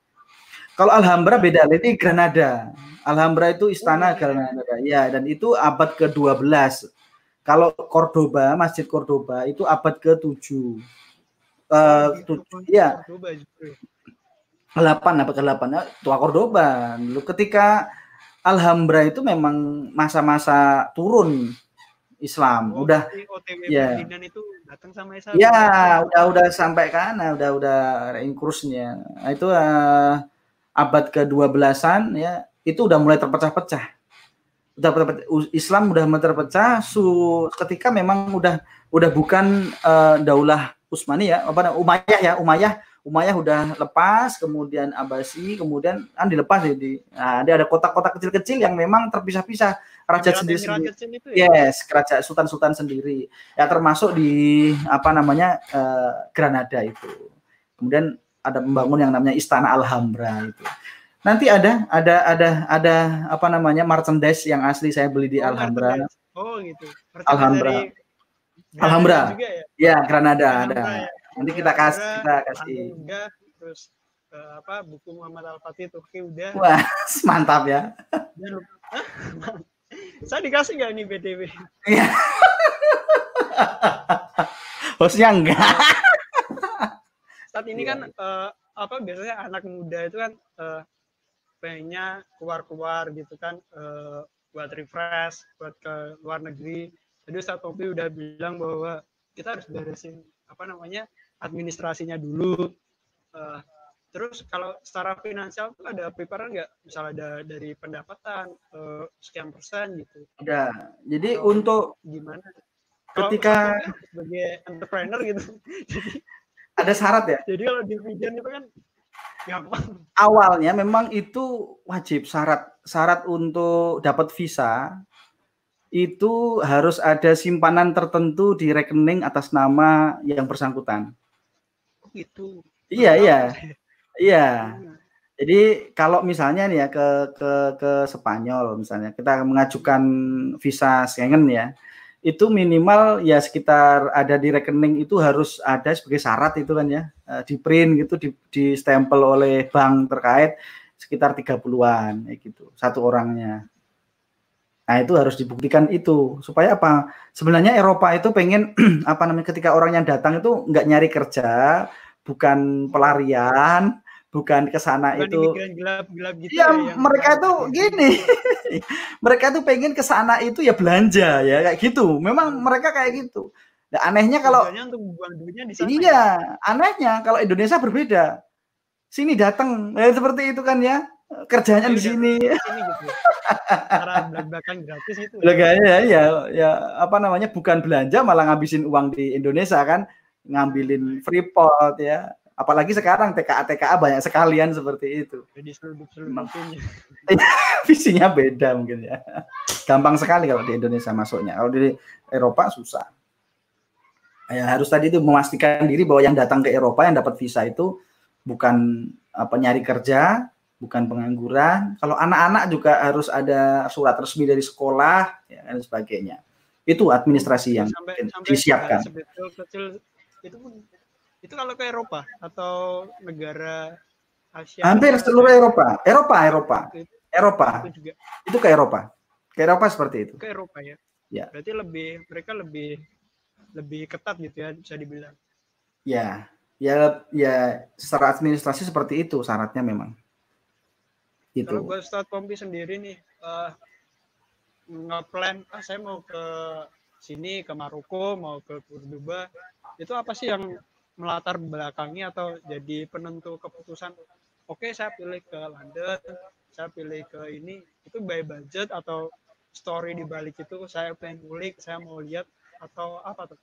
Kalau Alhambra beda ini Granada. Alhambra itu istana Oh, iya. Granada. Ya dan itu abad ke-12 kalau Cordoba Masjid Cordoba itu abad ke-7 Eh, tu- iya, Cordoba justru. 8 apa ke 8 ya, tua Cordoba. Dulu ketika Alhambra itu memang masa-masa turun Islam. Oh, udah OTW ya. Itu datang sama Isa. ya udah udah sampai kana, udah udah ringkrusnya. Nah, itu eh, abad ke-12-an ya, itu udah mulai terpecah-pecah. Udah Islam udah mulai terpecah su ketika memang udah udah bukan eh, daulah Utsmani ya, apa namanya, Umayyah ya, Umayyah Umayyah udah lepas, kemudian Abbasi, kemudian kan dilepas ya di nah, dia ada kota-kota kecil-kecil yang memang terpisah-pisah sendiri-sendiri. Emirat kecil itu ya. Yes, kerajaan sultan-sultan sendiri. Ya termasuk di apa namanya eh, Granada itu. Kemudian ada membangun yang namanya Istana Alhambra itu. Nanti ada ada ada ada apa namanya merchandise yang asli saya beli di Oh, Alhambra. Oh gitu. Alhambra. dari Alhambra. Juga ya. Ya, Granada ada. Alhambra ya. Nanti kita kasih kita Alhambra, kasih. Udah, terus eh, apa buku Muhammad Al Fatih Turki udah. Wah, mantap ya. Jangan lupa. Saya dikasih nggak nih BTW? Iya. Hostnya enggak. Saat ini Iya, kan eh, apa biasanya anak muda itu kan eh, pengennya keluar-keluar gitu kan eh, buat refresh, buat ke luar negeri. Jadi Ustaz Topi udah bilang bahwa kita harus beresin apa namanya administrasinya dulu. Eh, terus kalau secara finansial tuh ada prepare nggak? Misalnya ada dari pendapatan eh, sekian persen gitu. Ada. Jadi Atau untuk gimana? Ketika- kan sebagai entrepreneur gitu. Ada syarat ya. jadi kalau dividen itu kan gampang. awalnya memang itu wajib syarat syarat untuk dapat visa itu harus ada simpanan tertentu di rekening atas nama yang bersangkutan. Oh, gitu. Iya iya. iya. Hmm. Jadi kalau misalnya nih ya ke ke ke Spanyol misalnya kita mengajukan visa Schengen ya itu minimal ya sekitar ada di rekening itu harus ada sebagai syarat itu kan ya eh, di print gitu di di stempel oleh bank terkait sekitar 30-an ya gitu satu orangnya. Nah, itu harus dibuktikan itu supaya apa? Sebenarnya Eropa itu pengen apa namanya ketika orang yang datang itu nggak nyari kerja, bukan pelarian, bukan ke sana itu. imigran gelap-gelap gitu Iya, ya, yang mereka tuh ke- gini. mereka tuh pengen ke sana itu ya belanja ya kayak gitu. Memang mereka kayak gitu. Nah, anehnya kalau untuk di sana. ya. iya, anehnya kalau Indonesia berbeda. Sini datang, ya seperti itu kan ya. Kerjanya di Ayo sini. gitu. Cara belak-belakan gratis gitu. Belakangnya ya, ya apa namanya bukan belanja malah ngabisin uang di Indonesia kan, ngambilin freeport ya. Apalagi sekarang TKA TKA banyak sekalian seperti itu. Jadi selundup-selundupin. Visinya beda mungkin ya. Gampang sekali kalau di Indonesia masuknya. Kalau di Eropa susah. Ya harus tadi itu memastikan diri bahwa yang datang ke Eropa yang dapat visa itu bukan apa nyari kerja, bukan pengangguran. Kalau anak-anak juga harus ada surat resmi dari sekolah ya, dan sebagainya. Itu administrasi yang sampai sampai disiapkan. sebetulnya kecil itu pun itu kalau ke Eropa atau negara Asia Hampir seluruh Eropa, Eropa, Eropa, itu, Eropa. itu juga Itu ke Eropa. Ke Eropa seperti itu. ke Eropa ya. Ya. Berarti lebih mereka lebih lebih ketat gitu ya bisa dibilang. Ya, ya, ya secara administrasi seperti itu syaratnya memang. Itu. Kalau buat Ustadz Pompi sendiri nih eh ngeplan ah saya mau ke sini ke Maroko mau ke Cordoba itu apa sih yang melatar belakangi atau jadi penentu keputusan oke saya pilih ke London saya pilih ke ini itu by budget atau story di balik itu saya pengen ngulik saya mau lihat atau apa tuh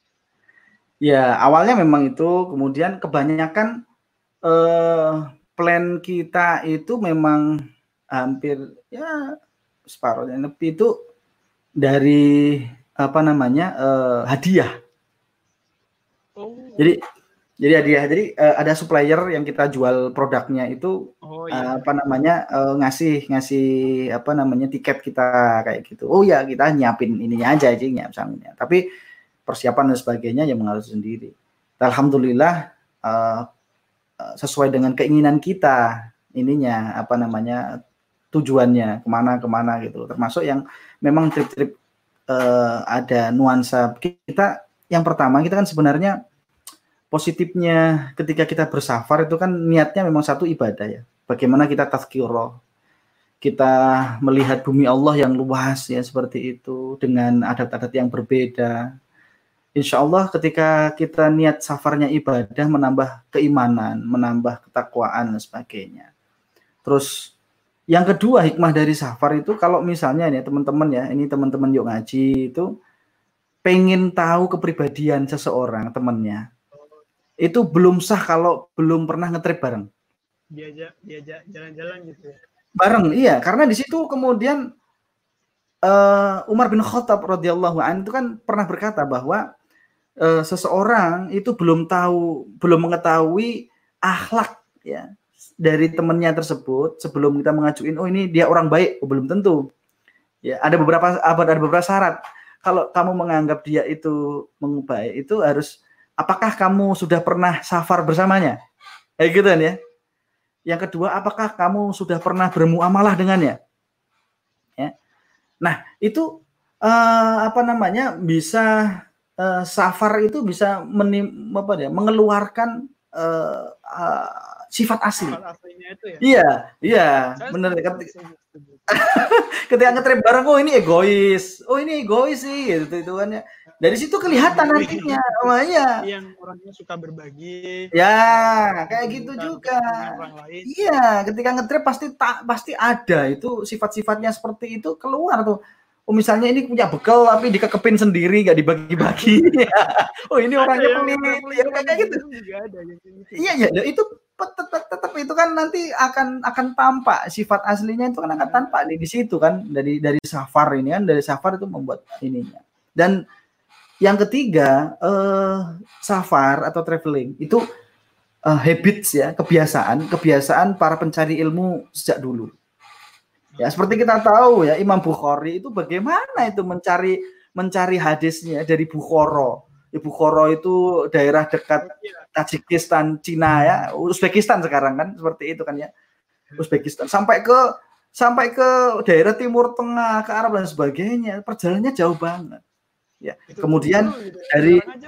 Ya, awalnya memang itu, kemudian kebanyakan eh, plan kita itu memang hampir ya separuhnya lebih itu dari apa namanya eh, hadiah. oh Jadi jadi hadiah. Jadi eh, ada supplier yang kita jual produknya itu oh eh, iya apa namanya eh, ngasih ngasih apa namanya tiket kita kayak gitu. Oh ya kita nyiapin ininya aja aja nyiap. Tapi persiapan dan sebagainya yang mengatur sendiri. Alhamdulillah eh, sesuai dengan keinginan kita ininya apa namanya tujuannya ke mana ke mana gitu. Termasuk yang memang trip-trip eh, ada nuansa kita. Yang pertama kita kan sebenarnya positifnya ketika kita bersafar itu kan niatnya memang satu ibadah ya. Bagaimana kita tazkirah, kita melihat bumi Allah yang luas ya seperti itu dengan adat-adat yang berbeda. Insya Allah ketika kita niat safarnya ibadah menambah keimanan, menambah ketakwaan dan sebagainya. Terus yang kedua hikmah dari safar itu kalau misalnya ini teman-teman ya, ini teman-teman yuk ngaji itu pengen tahu kepribadian seseorang temannya itu belum sah kalau belum pernah ngetrip bareng. diajak diajak jalan-jalan gitu ya Bareng, iya, karena di situ kemudian eh, Umar bin Khattab radhiyallahu an itu kan pernah berkata bahwa eh, seseorang itu belum tahu, belum mengetahui akhlak ya dari temannya tersebut sebelum kita mengajuin oh ini dia orang baik, oh, belum tentu. Ya, ada beberapa ada beberapa syarat. Kalau kamu menganggap dia itu baik itu harus apakah kamu sudah pernah safar bersamanya? Kayak gitu kan ya. Yang kedua, apakah kamu sudah pernah bermuamalah dengannya? Ya. Nah, itu eh, apa namanya? bisa eh, safar itu bisa menim, apa ya, mengeluarkan eh, eh, sifat asli. Hal aslinya itu ya Iya, iya, benar. ketika ngetrip bareng, oh ini egois, oh ini egois sih, gitu itu kan ya. Dari situ kelihatan nantinya, oh iya, yang orangnya suka berbagi ya kayak gitu juga. orang lain Iya, ketika ngetrip pasti tak pasti ada itu sifat-sifatnya seperti itu keluar tuh. Oh misalnya ini punya bekal tapi dikekepin sendiri nggak dibagi-bagi. oh ini orangnya pelit, ya kayak gitu. kayak gitu. Iya ya, itu tetap tetap itu kan nanti akan akan tampak sifat aslinya itu kan akan tampak di, di situ kan dari dari safar ini kan dari safar itu membuat ininya. Dan yang ketiga eh, safar atau traveling itu eh, habits ya kebiasaan kebiasaan para pencari ilmu sejak dulu. Ya seperti kita tahu ya Imam Bukhari itu bagaimana itu mencari mencari hadisnya dari Bukhara. Ya, Bukhara itu daerah dekat Tajikistan, Cina ya, Uzbekistan sekarang kan seperti itu kan ya. Uzbekistan sampai ke sampai ke daerah timur tengah, ke Arab dan sebagainya, perjalanannya jauh banget. Ya. Itu Kemudian dulu gitu. dari- aja.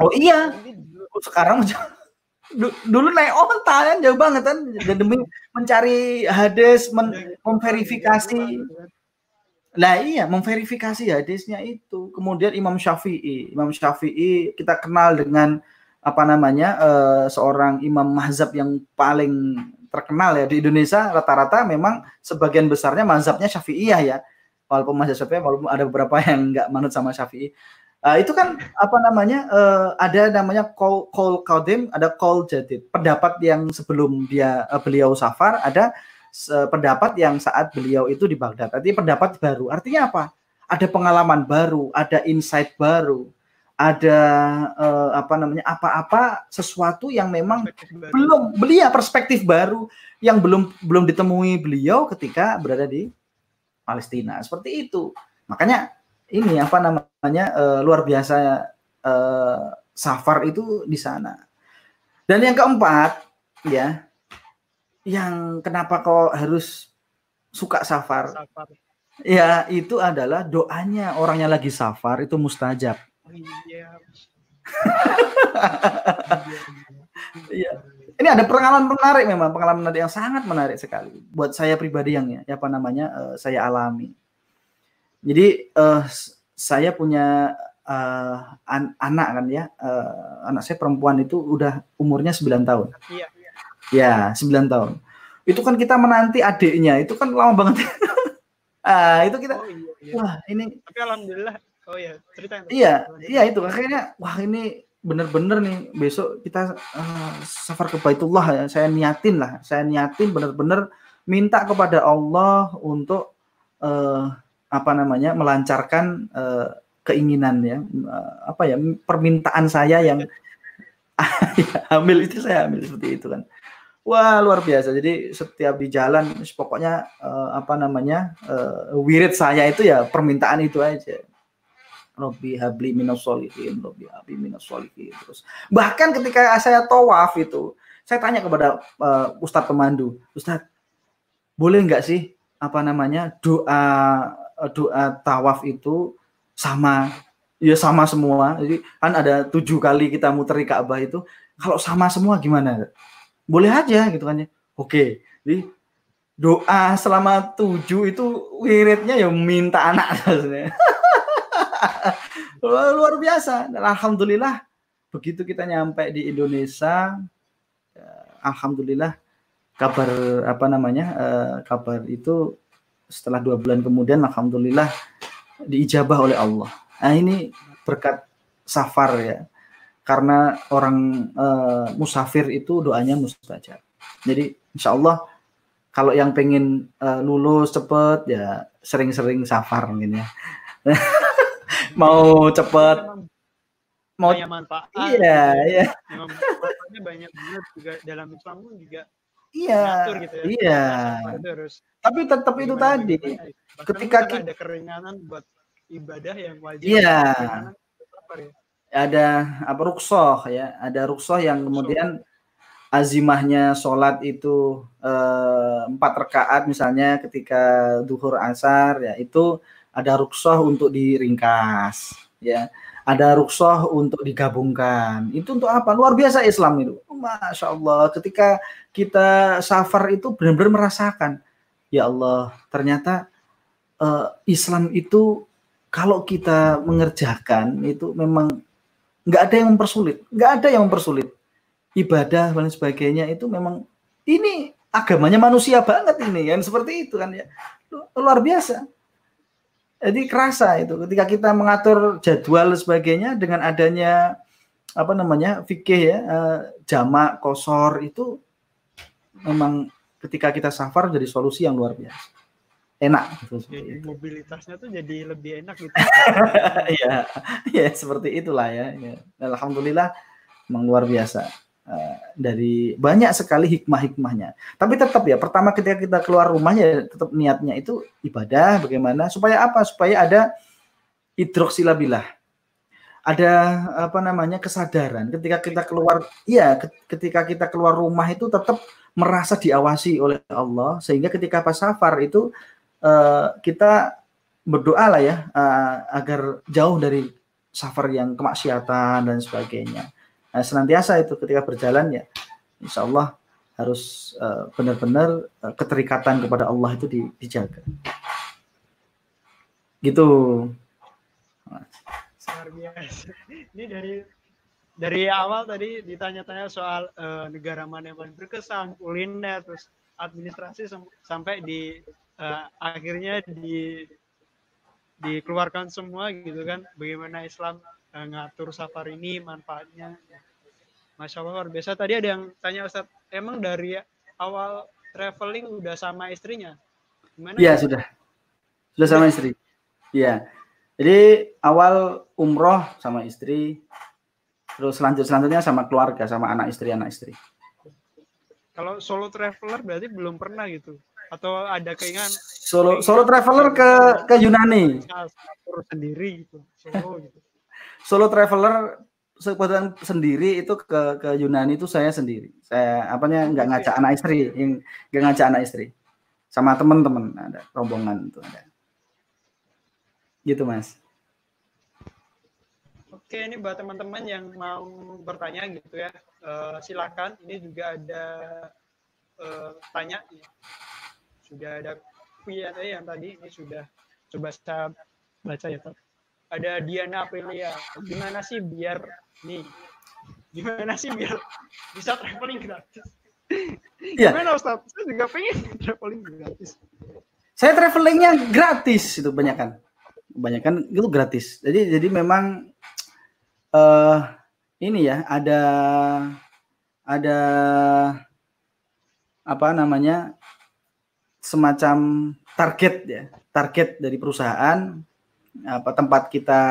Oh iya. Dulu- sekarang du- dulu naik onta kan jauh banget kan. Dan demi mencari hadis men- memverifikasi. Lah iya memverifikasi hadisnya itu. Kemudian Imam Syafi'i. Imam Syafi'i kita kenal dengan apa namanya eh, seorang imam mazhab yang paling terkenal ya di Indonesia. Rata-rata memang sebagian besarnya mazhabnya Syafi'iyah ya walaupun mazhab Syafi'iyah walaupun ada beberapa yang nggak manut sama Syafi'i Eh, itu kan apa namanya eh, ada namanya call call qadim ada call jadid. Pendapat yang sebelum dia eh, beliau safar ada se- pendapat yang saat beliau itu di Baghdad. Artinya pendapat baru. Artinya apa? Ada pengalaman baru ada insight baru ada eh, apa namanya apa-apa sesuatu yang memang belum beliau perspektif baru yang belum belum ditemui beliau ketika berada di Palestina seperti itu makanya ini apa namanya eh, luar biasa eh, safar itu di sana dan yang keempat ya yang kenapa kok harus suka safar Safar. ya itu adalah doanya orang yang lagi safar itu mustajab Oh, Iya. Iya. Ini ada pengalaman menarik memang pengalaman menarik yang sangat menarik sekali buat saya pribadi yang ya apa namanya eh, saya alami jadi eh, s- saya punya eh, an- anak kan ya eh, anak saya perempuan itu udah umurnya 9 tahun Iya, iya. ya 9 tahun itu kan kita menanti adiknya itu kan lama banget ah itu kita Oh iya, iya. wah ini Tapi alhamdulillah. Oh iya, cerita. Iya, iya itu akhirnya wah ini bener-bener nih besok kita eh, safar ke Baitullah ya. Saya niatin lah, saya niatin bener-bener minta kepada Allah untuk eh, apa namanya melancarkan eh, keinginan ya, eh, apa ya permintaan saya yang ya, hamil itu saya hamil seperti itu kan. Wah luar biasa. Jadi setiap di jalan pokoknya eh, apa namanya eh, wirid saya itu ya permintaan itu aja. Robi habli minas solihin, Robi habli minas solihin. Terus bahkan ketika saya tawaf itu, saya tanya kepada uh, Ustadz pemandu, Ustadz boleh nggak sih apa namanya doa eh, doa tawaf itu sama ya sama semua. Jadi kan ada tujuh kali kita muter di Ka'bah itu, kalau sama semua gimana? Boleh aja gitu kan ya. Oke, jadi doa selama tujuh itu wiridnya ya minta anak. luar biasa. Dan alhamdulillah begitu kita nyampe di Indonesia ya, alhamdulillah kabar apa namanya eh, kabar itu setelah dua bulan kemudian alhamdulillah diijabah oleh Allah. Nah ini berkat safar ya. Karena orang eh, musafir itu doanya mustajab. Jadi insya Allah kalau yang pengen eh, lulus cepet ya sering-sering safar mungkin ya mau cepet mau banyak manfaat. iya iya Memang manfaatnya banyak banget juga dalam Islam pun juga iya ngatur gitu ya. iya harus tapi tetap itu tadi gimana ya. Bahkan ketika misalnya ki- ada keringanan buat ibadah yang wajib. Iya. ya. ada apa ruksoh ya ada ruksoh yang kemudian azimahnya sholat itu eh, empat rakaat misalnya ketika duhur asar ya itu ada ruksoh untuk diringkas ya. Ada ruksoh untuk digabungkan. Itu untuk apa? Luar biasa Islam itu. Masya Allah ketika kita safar itu benar-benar merasakan ya Allah ternyata eh, Islam itu kalau kita mengerjakan itu memang nggak ada yang mempersulit, nggak ada yang mempersulit. Ibadah dan sebagainya itu memang ini agamanya manusia banget ini kan seperti itu kan ya. Lu- luar biasa. Jadi kerasa itu ketika kita mengatur jadwal dan sebagainya dengan adanya apa namanya fikih ya eh, jamak kosor itu memang ketika kita safar jadi solusi yang luar biasa enak gitu, Jadi itu. mobilitasnya tuh jadi lebih enak gitu. Iya, ya seperti itulah ya. ya. Alhamdulillah memang luar biasa dari banyak sekali hikmah-hikmahnya. Tapi tetap ya, pertama ketika kita keluar rumahnya tetap niatnya itu ibadah bagaimana supaya apa? Supaya ada hidroksilabilah. Ada apa namanya kesadaran ketika kita keluar ke- ketika kita keluar rumah itu tetap merasa diawasi oleh Allah sehingga ketika pas safar itu eh, kita berdoa lah ya eh, agar jauh dari safar yang kemaksiatan dan sebagainya. Nah, senantiasa itu ketika berjalan ya insya Allah harus eh, benar-benar eh, keterikatan kepada Allah itu di- dijaga. Gitu. Ini dari dari awal tadi ditanya-tanya soal eh, negara mana yang paling berkesan, kuliner, terus administrasi sam- sampai di eh, akhirnya di dikeluarkan semua gitu kan bagaimana Islam ngatur safar ini manfaatnya Masya Allah luar biasa tadi ada yang tanya Ustadz emang dari awal traveling udah sama istrinya gimana Iya sudah, sudah sama istri. Iya. Jadi awal umroh sama istri, terus selanjut selanjutnya sama keluarga, sama anak istri anak istri. kalau solo traveler berarti belum pernah gitu atau ada keinginan Solo solo traveler ke ke Yunani. Sendiri gitu solo gitu Solo traveler sebutan sendiri itu ke ke Yunani itu saya sendiri. Saya apanya nggak ngajak anak istri, yang nggak ngajak anak istri. Sama teman-teman ada rombongan itu ada. Gitu mas. Oke, ini buat teman-teman yang mau bertanya gitu ya, eh, silakan. Ini juga ada eh, tanya, sudah ada Q&A yang tadi ini sudah coba saya baca ya, Pak. Ada Diana Aprilia, gimana sih biar nih, gimana sih biar bisa traveling gratis? Iya. Gimana Ustaz? Saya juga pengen traveling gratis. Saya travelingnya gratis itu banyak kan. Kebanyakan itu gratis. Jadi jadi memang eh ini ya ada ada apa namanya semacam target ya target dari perusahaan apa tempat kita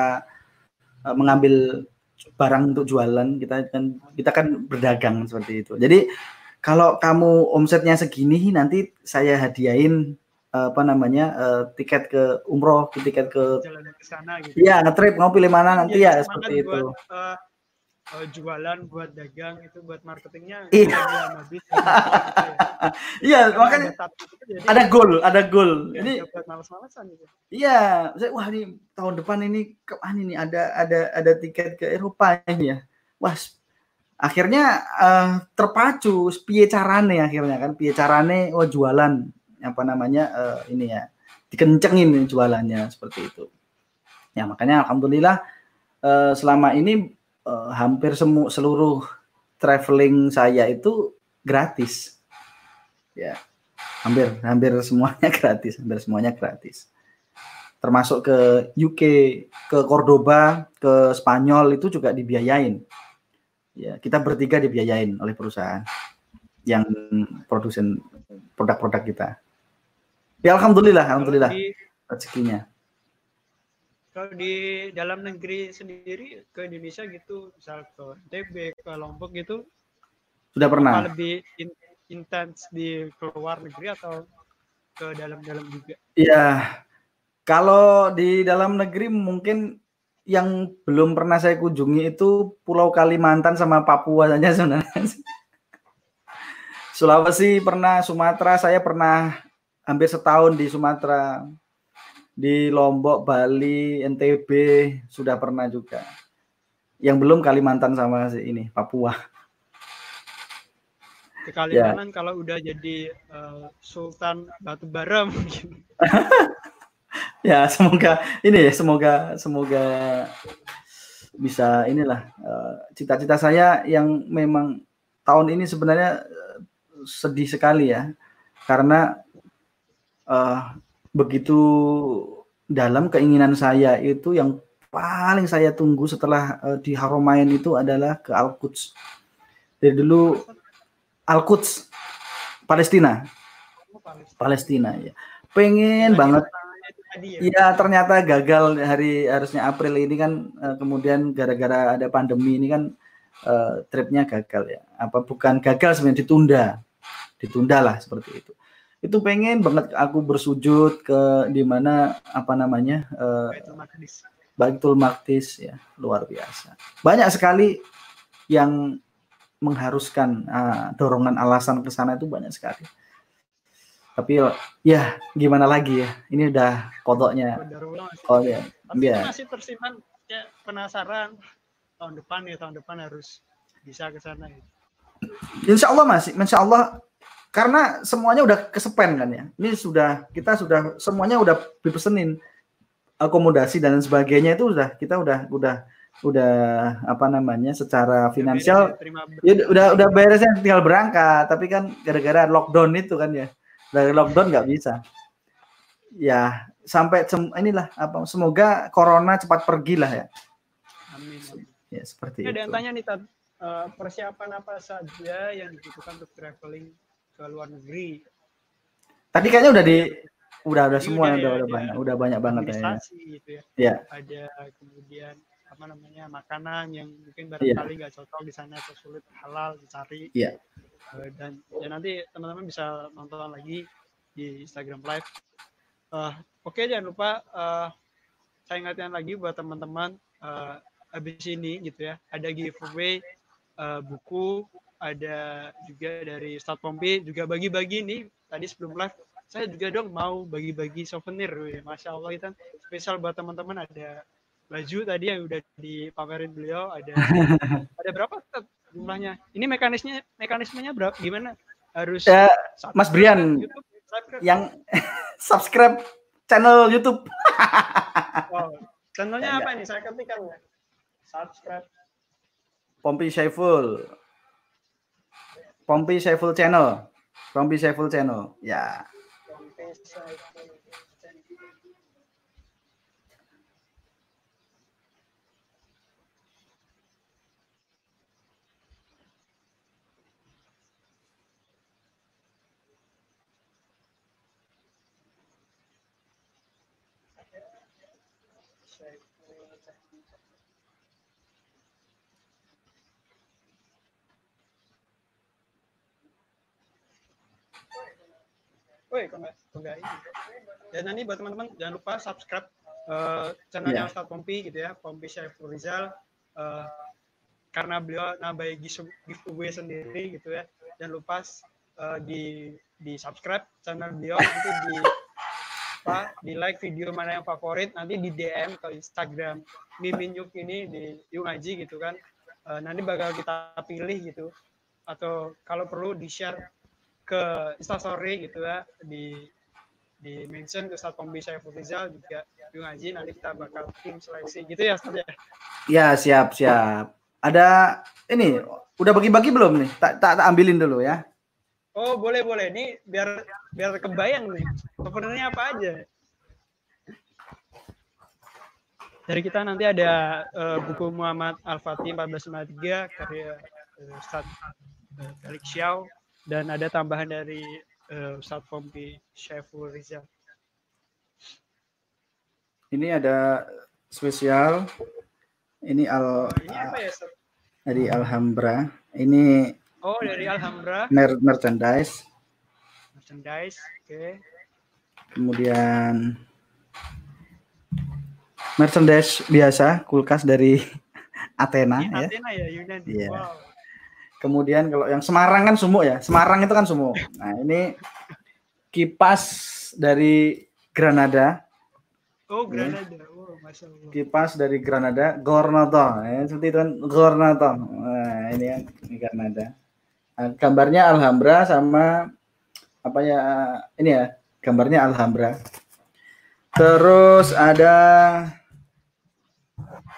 eh, mengambil barang untuk jualan kita kan kita kan berdagang seperti itu jadi kalau kamu omsetnya segini nanti saya hadiahin eh, apa namanya eh, tiket ke umroh tiket ke Jalan ke sana gitu. Iya, ngetrip mau pilih mana nanti ya Jadi seperti itu. Buat, eh, eh, jualan buat dagang itu buat marketingnya Iya. gitu ya. Iya, makanya ada goal, ada goal. ya, Ini ya males-malesan gitu. iya, saya wah ini tahun depan ini ke mana ini ada ada ada tiket ke Eropa ini ya. Wah, akhirnya eh, terpacu piye carane akhirnya kan piye carane oh jualan apa namanya eh, ini ya dikencengin jualannya seperti itu. Ya makanya alhamdulillah eh, selama ini eh, hampir semu seluruh traveling saya itu gratis. Ya. Hampir hampir semuanya gratis, hampir semuanya gratis. Termasuk ke UK, ke Cordoba, ke Spanyol itu juga dibiayain. Ya, kita bertiga dibiayain oleh perusahaan yang produsen produk-produk kita. Ya alhamdulillah, alhamdulillah rezekinya. Kalau di dalam negeri sendiri ke Indonesia gitu, misal ke NTB, ke Lombok gitu, Sudah pernah. apa lebih in- intens di keluar negeri atau ke dalam-dalam juga? Iya. Kalau di dalam negeri mungkin yang belum pernah saya kunjungi itu Pulau Kalimantan sama Papua saja sebenarnya. Sulawesi pernah, Sumatera saya pernah hampir setahun di Sumatera. Di Lombok, Bali, NTB sudah pernah juga. Yang belum Kalimantan sama ini Papua. Ke Ya. Kalimantan kalau udah jadi eh, Sultan Batu Bara mungkin. Ya semoga ini ya semoga semoga bisa inilah eh, cita-cita saya yang memang tahun ini sebenarnya eh, sedih sekali ya karena eh, begitu dalam keinginan saya itu yang paling saya tunggu setelah eh, di Haromain itu adalah ke Al-Quds. Dari dulu Al-Quds Palestina, Palestina ya. Pengen banget ya. Iya ternyata gagal hari harusnya April ini kan eh, kemudian gara-gara ada pandemi ini kan eh, tripnya gagal ya. Apa bukan gagal sebenarnya ditunda, ditunda lah seperti itu. Itu pengen banget aku bersujud ke di mana apa namanya Baitul Maqdis. Baitul Maqdis ya luar biasa. Banyak sekali yang mengharuskan uh, dorongan alasan ke sana itu banyak sekali. Tapi ya gimana lagi ya? Ini udah kodoknya. Oh ya. Tapi ya. masih tersimpan ya penasaran tahun depan ya tahun depan harus bisa ke sana ya. Insya Allah masih, insya Allah karena semuanya udah kesepen kan ya. Ini sudah kita sudah semuanya udah dipesenin. Akomodasi dan sebagainya itu udah kita udah udah udah apa namanya secara finansial ya, udah udah beresnya tinggal berangkat. Tapi kan gara-gara lockdown itu kan ya. Dari lockdown nggak bisa. Ya sampai sem inilah apa semoga corona cepat pergi lah ya. Amin, ya seperti ya, itu. dan tanya nih Tad, eh, persiapan apa saja yang dibutuhkan untuk traveling ke luar negeri tadi kayaknya udah di udah udah semua udah, udah, udah banyak udah banyak banget ya. gitu ya. ya. Ada kemudian apa namanya makanan yang mungkin barangkali nggak yeah. cocok di sana atau sulit halal dicari. Iya. Uh, dan ya nanti teman-teman bisa nonton lagi di Instagram Live. Uh, Oke okay, jangan lupa uh, saya ingatkan lagi buat teman-teman uh, habis ini gitu ya ada giveaway uh, buku ada juga dari Start Pompi juga bagi-bagi nih. Tadi sebelum live saya juga dong mau bagi-bagi souvenir ya. Masya Allah itu spesial buat teman-teman. Ada baju tadi yang udah dipamerin beliau ada ada berapa jumlahnya? Ini mekanismenya mekanismenya berapa gimana? Harus ya, Mas Brian YouTube, yang subscribe channel YouTube. Oh, channelnya apa ini? Saya ketikkan ya. Subscribe. Pompi Saiful Pompi Saiful channel. Pompi Saiful channel. Ya. Woi, kok nggak enggak ini. Dan nanti buat teman-teman jangan lupa subscribe uh, channelnya yeah. Ustadz Pompi gitu ya, Pompi Syaiful Rizal. Uh, karena beliau nambahin giveaway sendiri gitu ya. Jangan lupa uh, di di subscribe channel beliau nanti di apa di like video mana yang favorit nanti di DM ke Instagram Mimin Yuk ini di Yung Aji gitu kan uh, nanti bakal kita pilih gitu atau kalau perlu di share ke instastory gitu ya di di mention ke Ustadz Kombi Syaiful Rizal juga Yung Haji nanti kita bakal tim seleksi gitu ya Ustadz ya. Ya siap siap. Ada ini udah bagi-bagi belum nih? Tak, tak tak ambilin dulu ya. Oh boleh boleh. Ini biar biar kebayang nih. Sebenarnya apa aja? Dari kita nanti ada uh, buku Muhammad Al-Fatih 1453 karya uh, Ustadz uh, Felix Xiao dan ada tambahan dari uh, Ustadz Pompi Syaiful Rizal. Ini ada spesial. Ini al. Oh, ini apa ya? Sir? Dari Alhambra. Ini. Oh dari Alhambra. Mer merchandise. Merchandise, oke. Okay. Kemudian merchandise biasa kulkas dari Athena ya. Athena ya Yunani. Yeah. Wow. Kemudian kalau yang Semarang kan sumuk ya. Semarang itu kan sumuk. Nah, ini kipas dari Granada. Oh, Granada. Oh, Masya Allah. Kipas dari Granada, Gornato. Ya, seperti itu kan Gornato. Nah, ini yang ini Granada. Nah, gambarnya Alhambra sama apa ya? Ini ya, gambarnya Alhambra. Terus ada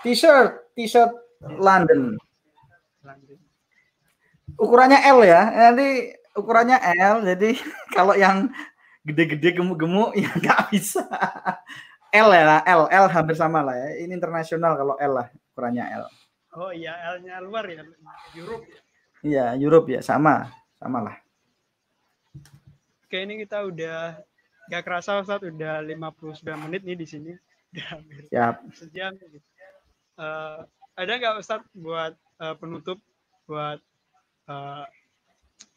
t-shirt, t-shirt London ukurannya L ya. Nanti ukurannya L. Jadi kalau yang gede-gede gemuk-gemuk ya nggak bisa. L ya, L, L hampir sama lah ya. Ini internasional kalau L lah ukurannya L. Oh iya, L-nya luar ya, Europe. Ya? Iya, Europe ya, sama, sama lah. Oke, ini kita udah gak kerasa Ustaz, udah 59 menit nih di sini. Siap. Sejam. Uh, ada nggak Ustaz buat uh, penutup buat eh,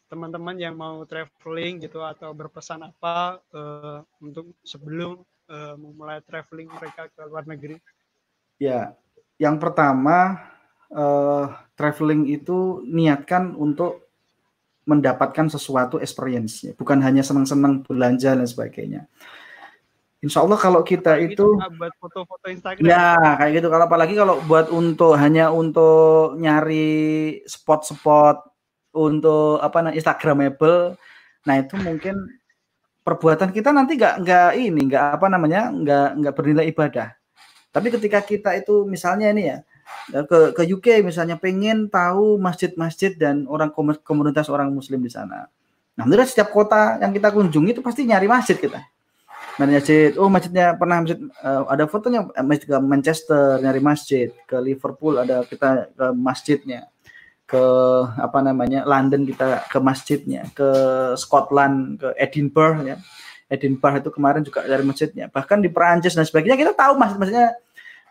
teman-teman yang mau traveling gitu atau berpesan apa uh, untuk sebelum uh, memulai traveling mereka ke luar negeri? Ya, yang pertama eh, traveling itu niatkan untuk mendapatkan sesuatu experience, bukan hanya senang-senang belanja dan sebagainya. Insya Allah kalau kita itu buat foto-foto Instagram. Ya, kayak gitu. Kalau apalagi kalau buat untuk hanya untuk nyari spot-spot untuk apa namanya Instagramable, nah itu mungkin perbuatan kita nanti nggak nggak ini nggak apa namanya nggak nggak bernilai ibadah. Tapi ketika kita itu misalnya ini ya ke ke UK misalnya pengen tahu masjid-masjid dan orang komu- komunitas orang Muslim di sana. Nah, alhamdulillah setiap kota yang kita kunjungi itu pasti nyari masjid kita. Masjid. Oh masjidnya pernah masjid eh, ada fotonya eh, masjid ke Manchester nyari masjid. Ke Liverpool ada kita ke masjidnya ke apa namanya London kita ke masjidnya ke Scotland ke Edinburgh ya. Edinburgh itu kemarin juga dari masjidnya. Bahkan di Perancis dan sebagainya kita tahu masjid-masjidnya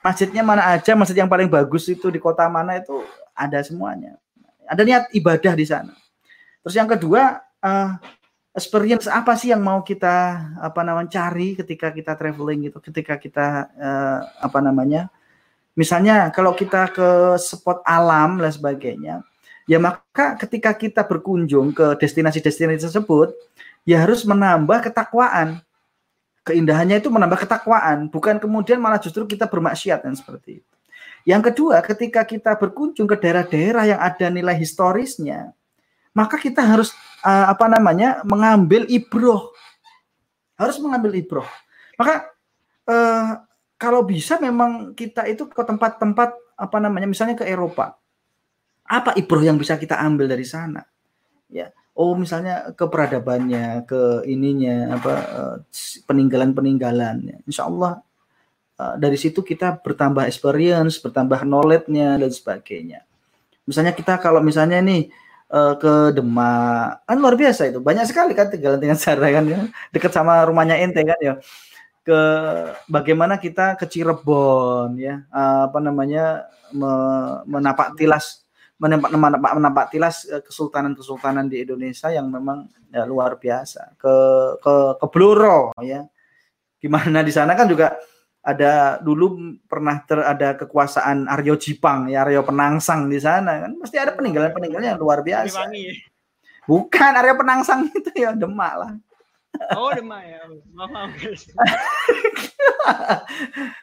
masjidnya mana aja masjid yang paling bagus itu di kota mana itu ada semuanya. Ada niat ibadah di sana. Terus yang kedua eh, experience apa sih yang mau kita apa namanya cari ketika kita traveling gitu ketika kita eh, apa namanya misalnya kalau kita ke spot alam dan sebagainya ya maka ketika kita berkunjung ke destinasi-destinasi tersebut ya harus menambah ketakwaan. Keindahannya itu menambah ketakwaan bukan kemudian malah justru kita bermaksiat dan seperti itu. Yang kedua ketika kita berkunjung ke daerah-daerah yang ada nilai historisnya maka kita harus uh, apa namanya mengambil ibroh. Harus mengambil ibroh. Maka uh, kalau bisa memang kita itu ke tempat-tempat apa namanya misalnya ke Eropa apa ibroh yang bisa kita ambil dari sana? Ya oh misalnya ke peradabannya ke ininya apa uh, peninggalan-peninggalan. Insya Allah uh, dari situ kita bertambah experience bertambah knowledge-nya dan sebagainya. Misalnya kita kalau misalnya nih uh, ke Demak kan luar biasa itu. Banyak sekali kan tinggal dengan cara kan ya dekat sama rumahnya ente kan ya. Ke bagaimana kita ke Cirebon ya. Apa namanya me, menapak tilas menapak menapak, menapak tilas uh, kesultanan-kesultanan di Indonesia yang memang ya, luar biasa ke ke ke Bluro ya gimana di sana kan juga ada dulu pernah ter, ada kekuasaan Aryo Jipang ya Aryo Penangsang di sana kan pasti ada peninggalan-peninggalan yang luar biasa. Bukan Aryo Penangsang itu ya Demak lah. Oh, Demak ya. Maaf,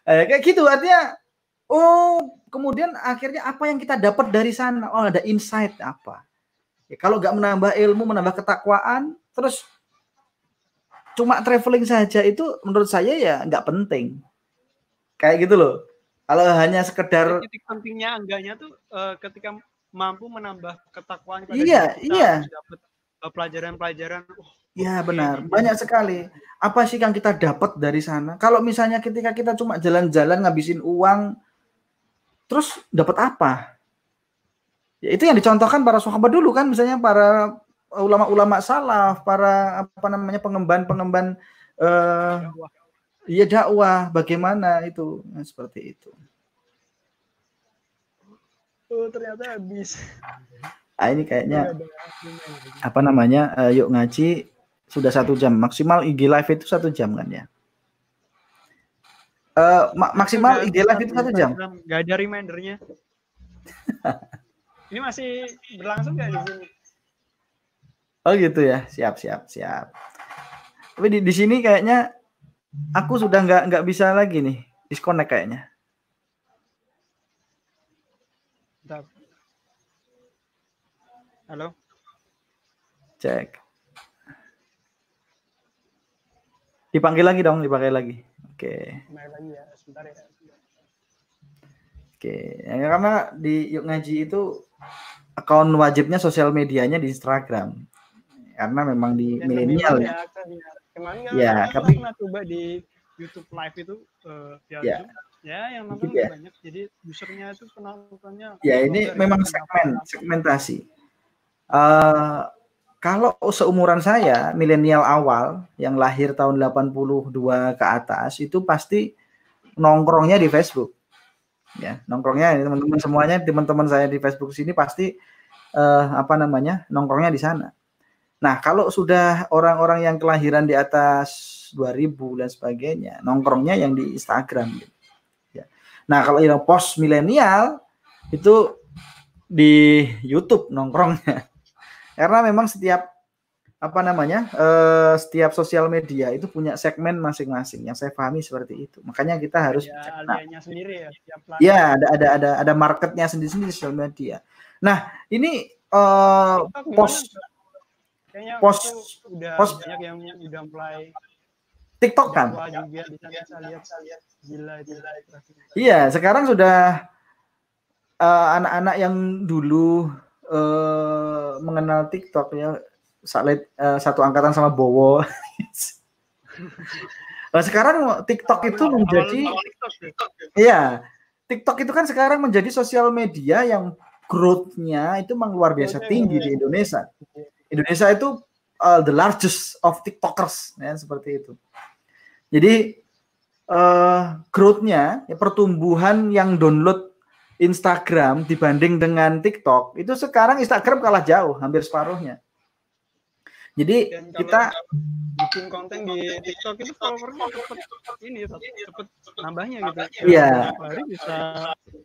eh, kayak gitu artinya oh kemudian akhirnya apa yang kita dapat dari sana oh ada insight apa ya, kalau nggak menambah ilmu menambah ketakwaan terus cuma traveling saja itu menurut saya ya nggak penting kayak gitu loh kalau hanya sekedar titik pentingnya enggaknya tuh eh, ketika mampu menambah ketakwaan Iya, kita, iya. dapet, eh, pelajaran-pelajaran oh, Ya oke, benar, banyak sekali. Apa sih yang kita dapat dari sana? Kalau misalnya ketika kita cuma jalan-jalan ngabisin uang, terus dapat apa? Ya itu yang dicontohkan para sahabat dulu kan, misalnya para ulama-ulama salaf, para apa namanya pengemban-pengemban eh Dakwah. ya dakwah, bagaimana itu? Nah, seperti itu. oh ternyata habis Ah, ini kayaknya apa namanya? eh, yuk ngaji sudah satu jam maksimal IG live itu satu jam kan ya? Ma- maksimal IG live itu satu jam. Nggak ada remindernya ini masih berlangsung nggak di sini Oh gitu ya, siap siap siap. Tapi di, di sini kayaknya aku sudah nggak nggak bisa lagi nih disconnect kayaknya. Halo Cek. Dipanggil lagi dong, dipakai lagi. Oke, lagi ya sebentar ya oke. Ya, karena di Yuk Ngaji itu akun wajibnya sosial medianya di Instagram. Karena memang di Dan milenial ya. kan, ya. kemarin kan Ya, aku tapi- pernah coba di YouTube live itu via Ya. Ya yang nonton Dikit ya. banyak jadi usernya itu penontonnya Ya ini memang segmen, segmentasi. Eh kalau seumuran saya, milenial awal yang lahir tahun 82 ke atas itu pasti nongkrongnya di Facebook. Ya, nongkrongnya teman-teman semuanya teman-teman saya di Facebook sini pasti eh, apa namanya? nongkrongnya di sana. Nah, kalau sudah orang-orang yang kelahiran di atas 2000 dan sebagainya, nongkrongnya yang di Instagram gitu. Ya. Nah, kalau yang post milenial itu di YouTube nongkrongnya. Karena memang setiap apa namanya eh, setiap sosial media itu punya segmen masing-masing yang saya pahami seperti itu makanya kita harus Ya, cek. nah, sendiri ya. ya ada ada ada ada marketnya sendiri-sendiri sosial media nah ini eh, gimana, post? Kayaknya udah post- banyak yang udah mulai TikTok kan juga lihat lihat gila. Iya, sekarang sudah eh, anak-anak yang dulu eh, mengenal TikTok ya saat eh, satu angkatan sama Bowo. nah, sekarang TikTok itu menjadi ya. iya, TikTok itu kan sekarang menjadi sosial media yang growth-nya itu memang luar biasa tinggi di Indonesia. Indonesia itu uh, the largest of TikTokers ya seperti itu. Jadi uh, growth-nya ya, pertumbuhan yang download Instagram dibanding dengan TikTok itu sekarang Instagram kalah jauh, hampir separuhnya. Jadi Dan kita bikin konten di TikTok itu followernya cepet ini cepet nambahnya gitu. Iya. Hari bisa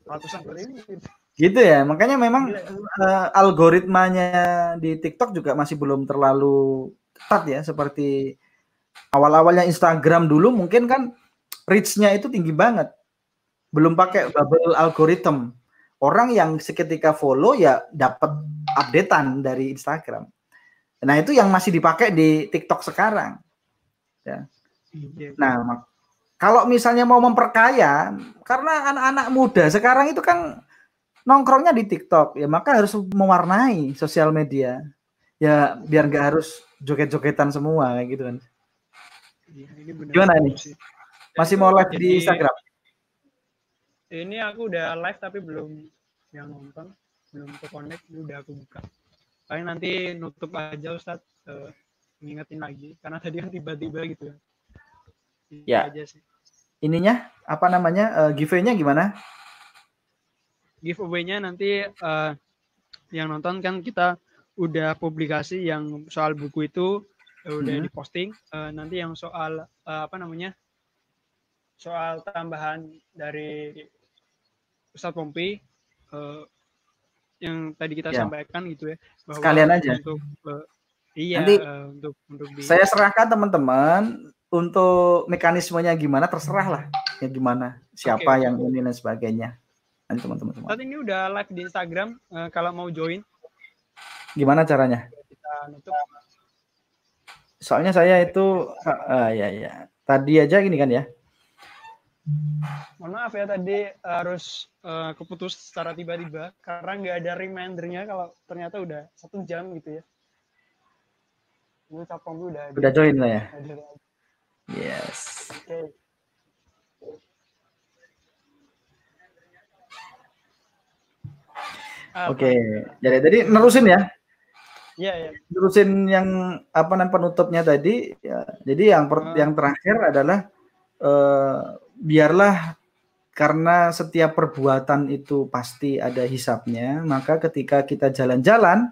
ratusan ribu. Gitu. gitu ya, makanya memang uh, algoritmanya di TikTok juga masih belum terlalu ketat ya seperti awal-awalnya Instagram dulu mungkin kan reach-nya itu tinggi banget. Belum pakai bubble algorithm. Orang yang seketika follow ya dapat updatean dari Instagram. Nah, itu yang masih dipakai di TikTok sekarang. Iya. Nah, kalau misalnya mau memperkaya, karena anak-anak muda sekarang itu kan nongkrongnya di TikTok, ya maka harus mewarnai sosial media. Ya biar nggak harus joget-jogetan semua kayak gitu kan. Iya, ini Gimana nih? sih. Masih mau live di Instagram? Ini aku udah live tapi belum yang nonton, belum ke connect, ini udah aku buka. Paling nanti nutup aja Ustadz, eh, ngingetin lagi karena tadi kan tiba-tiba gitu ya. Ya. aja sih. Ininya apa namanya? eh, giveaway-nya gimana? Giveaway-nya nanti eh, yang nonton kan kita udah publikasi yang soal buku itu eh, udah Hmm. diposting. Eh, nanti yang soal eh, apa namanya? Soal tambahan dari Ustadz Pompi eh, yang tadi kita Ya. sampaikan gitu ya bahwa Sekalian aja. untuk eh, iya Nanti eh, untuk untuk di Saya serahkan teman-teman untuk mekanismenya gimana terserah lah ya gimana siapa Oke. yang ini dan sebagainya. Nanti teman-teman saat ini udah live di Instagram eh, kalau mau join Gimana caranya? kita nutup Soalnya saya itu ah, ya ya. Tadi aja gini kan ya. Mohon maaf ya tadi harus eh, keputus secara tiba-tiba karena nggak ada remindernya kalau ternyata udah satu jam gitu ya. Ini Capom udah ada. Udah join lah ya. ada. Yes. Oke. Apa? Oke. Jadi jadi nerusin ya. Iya ya. Nerusin yang apa namanya penutupnya tadi ya. Jadi yang per- Ah. yang terakhir adalah eh, biarlah karena setiap perbuatan itu pasti ada hisapnya, maka ketika kita jalan-jalan,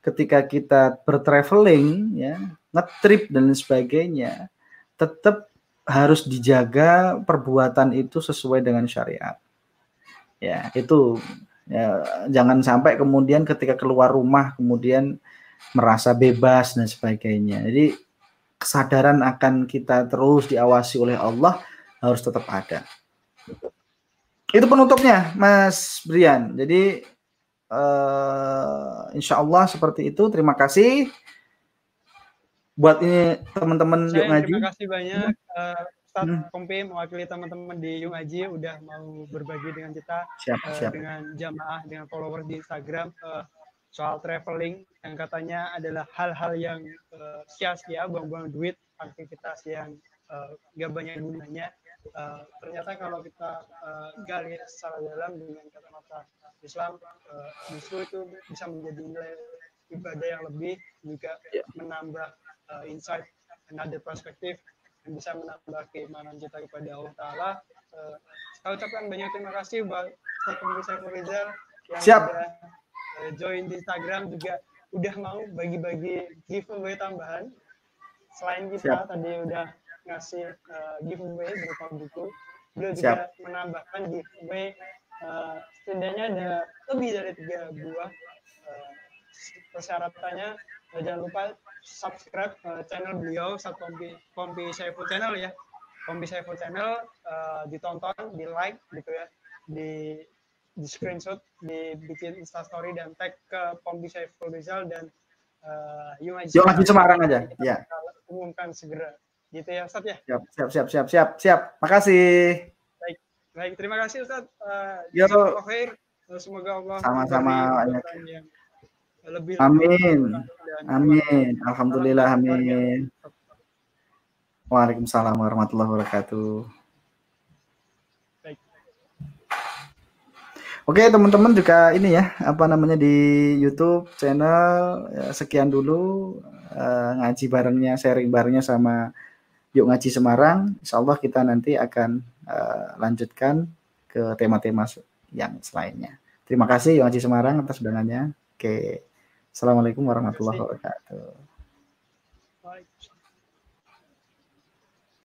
ketika kita bertraveling, ya, ngetrip dan sebagainya, tetap harus dijaga perbuatan itu sesuai dengan syariat. Ya, itu ya, jangan sampai kemudian ketika keluar rumah kemudian merasa bebas dan sebagainya. Jadi kesadaran akan kita terus diawasi oleh Allah harus tetap ada. Itu penutupnya, Mas Brian. Jadi eh, insya Allah seperti itu. Terima kasih buat ini teman-teman yuk Saya ngaji. terima kasih banyak eh, Ustadz Hmm. Kompi mewakili teman-teman di Yung Aji udah mau berbagi dengan kita Siap, eh, siap. dengan jamaah dengan followers di Instagram eh, soal traveling yang katanya adalah hal-hal yang eh, sia-sia buang-buang duit aktivitas yang eh, nggak banyak gunanya Eh, ternyata kalau kita eh, gali secara dalam dengan kata-kata Islam eh, justru itu bisa menjadi nilai ibadah yang lebih juga Ya. menambah eh, insight another perspective yang bisa menambah keimanan kita kepada Allah Taala. Eh, saya ucapkan banyak terima kasih buat Ustaz Saiful Rizal yang Siap. udah eh, join di Instagram juga udah mau bagi-bagi giveaway tambahan. Selain kita Siap. tadi udah ngasih eh, giveaway berupa buku, beliau Siap. juga menambahkan giveaway uh, setidaknya ada lebih dari tiga buah uh, persyaratannya. Uh, jangan lupa subscribe uh, channel beliau saat Pompi Pompi Saiful channel ya. Pompi Saiful channel uh, ditonton di like gitu ya. Di di screenshot dibikin instastory dan tag ke Pompi Saiful Rizal dan uh, Yung Haji Semarang aja. Ya. Umumkan segera gitu ya Ustaz ya? Siap siap siap siap siap siap. Makasih. Baik terima kasih Ustaz uh, Yo. jazakallahu khair. semoga Allah Sama-sama, banyak. yang lebih Amin. dan amin. alhamdulillah amin. Waalaikumsalam warahmatullahi wabarakatuh. Baik. Oke teman-teman juga ini ya apa namanya di YouTube channel. Ya, sekian dulu eh, ngaji barengnya sharing barengnya sama Yuk Ngaji Semarang. Insya Allah kita nanti akan eh, lanjutkan ke tema-tema yang selainnya. Terima kasih Yuk Ngaji Semarang atas undangannya. Oke, assalamualaikum warahmatullahi wabarakatuh.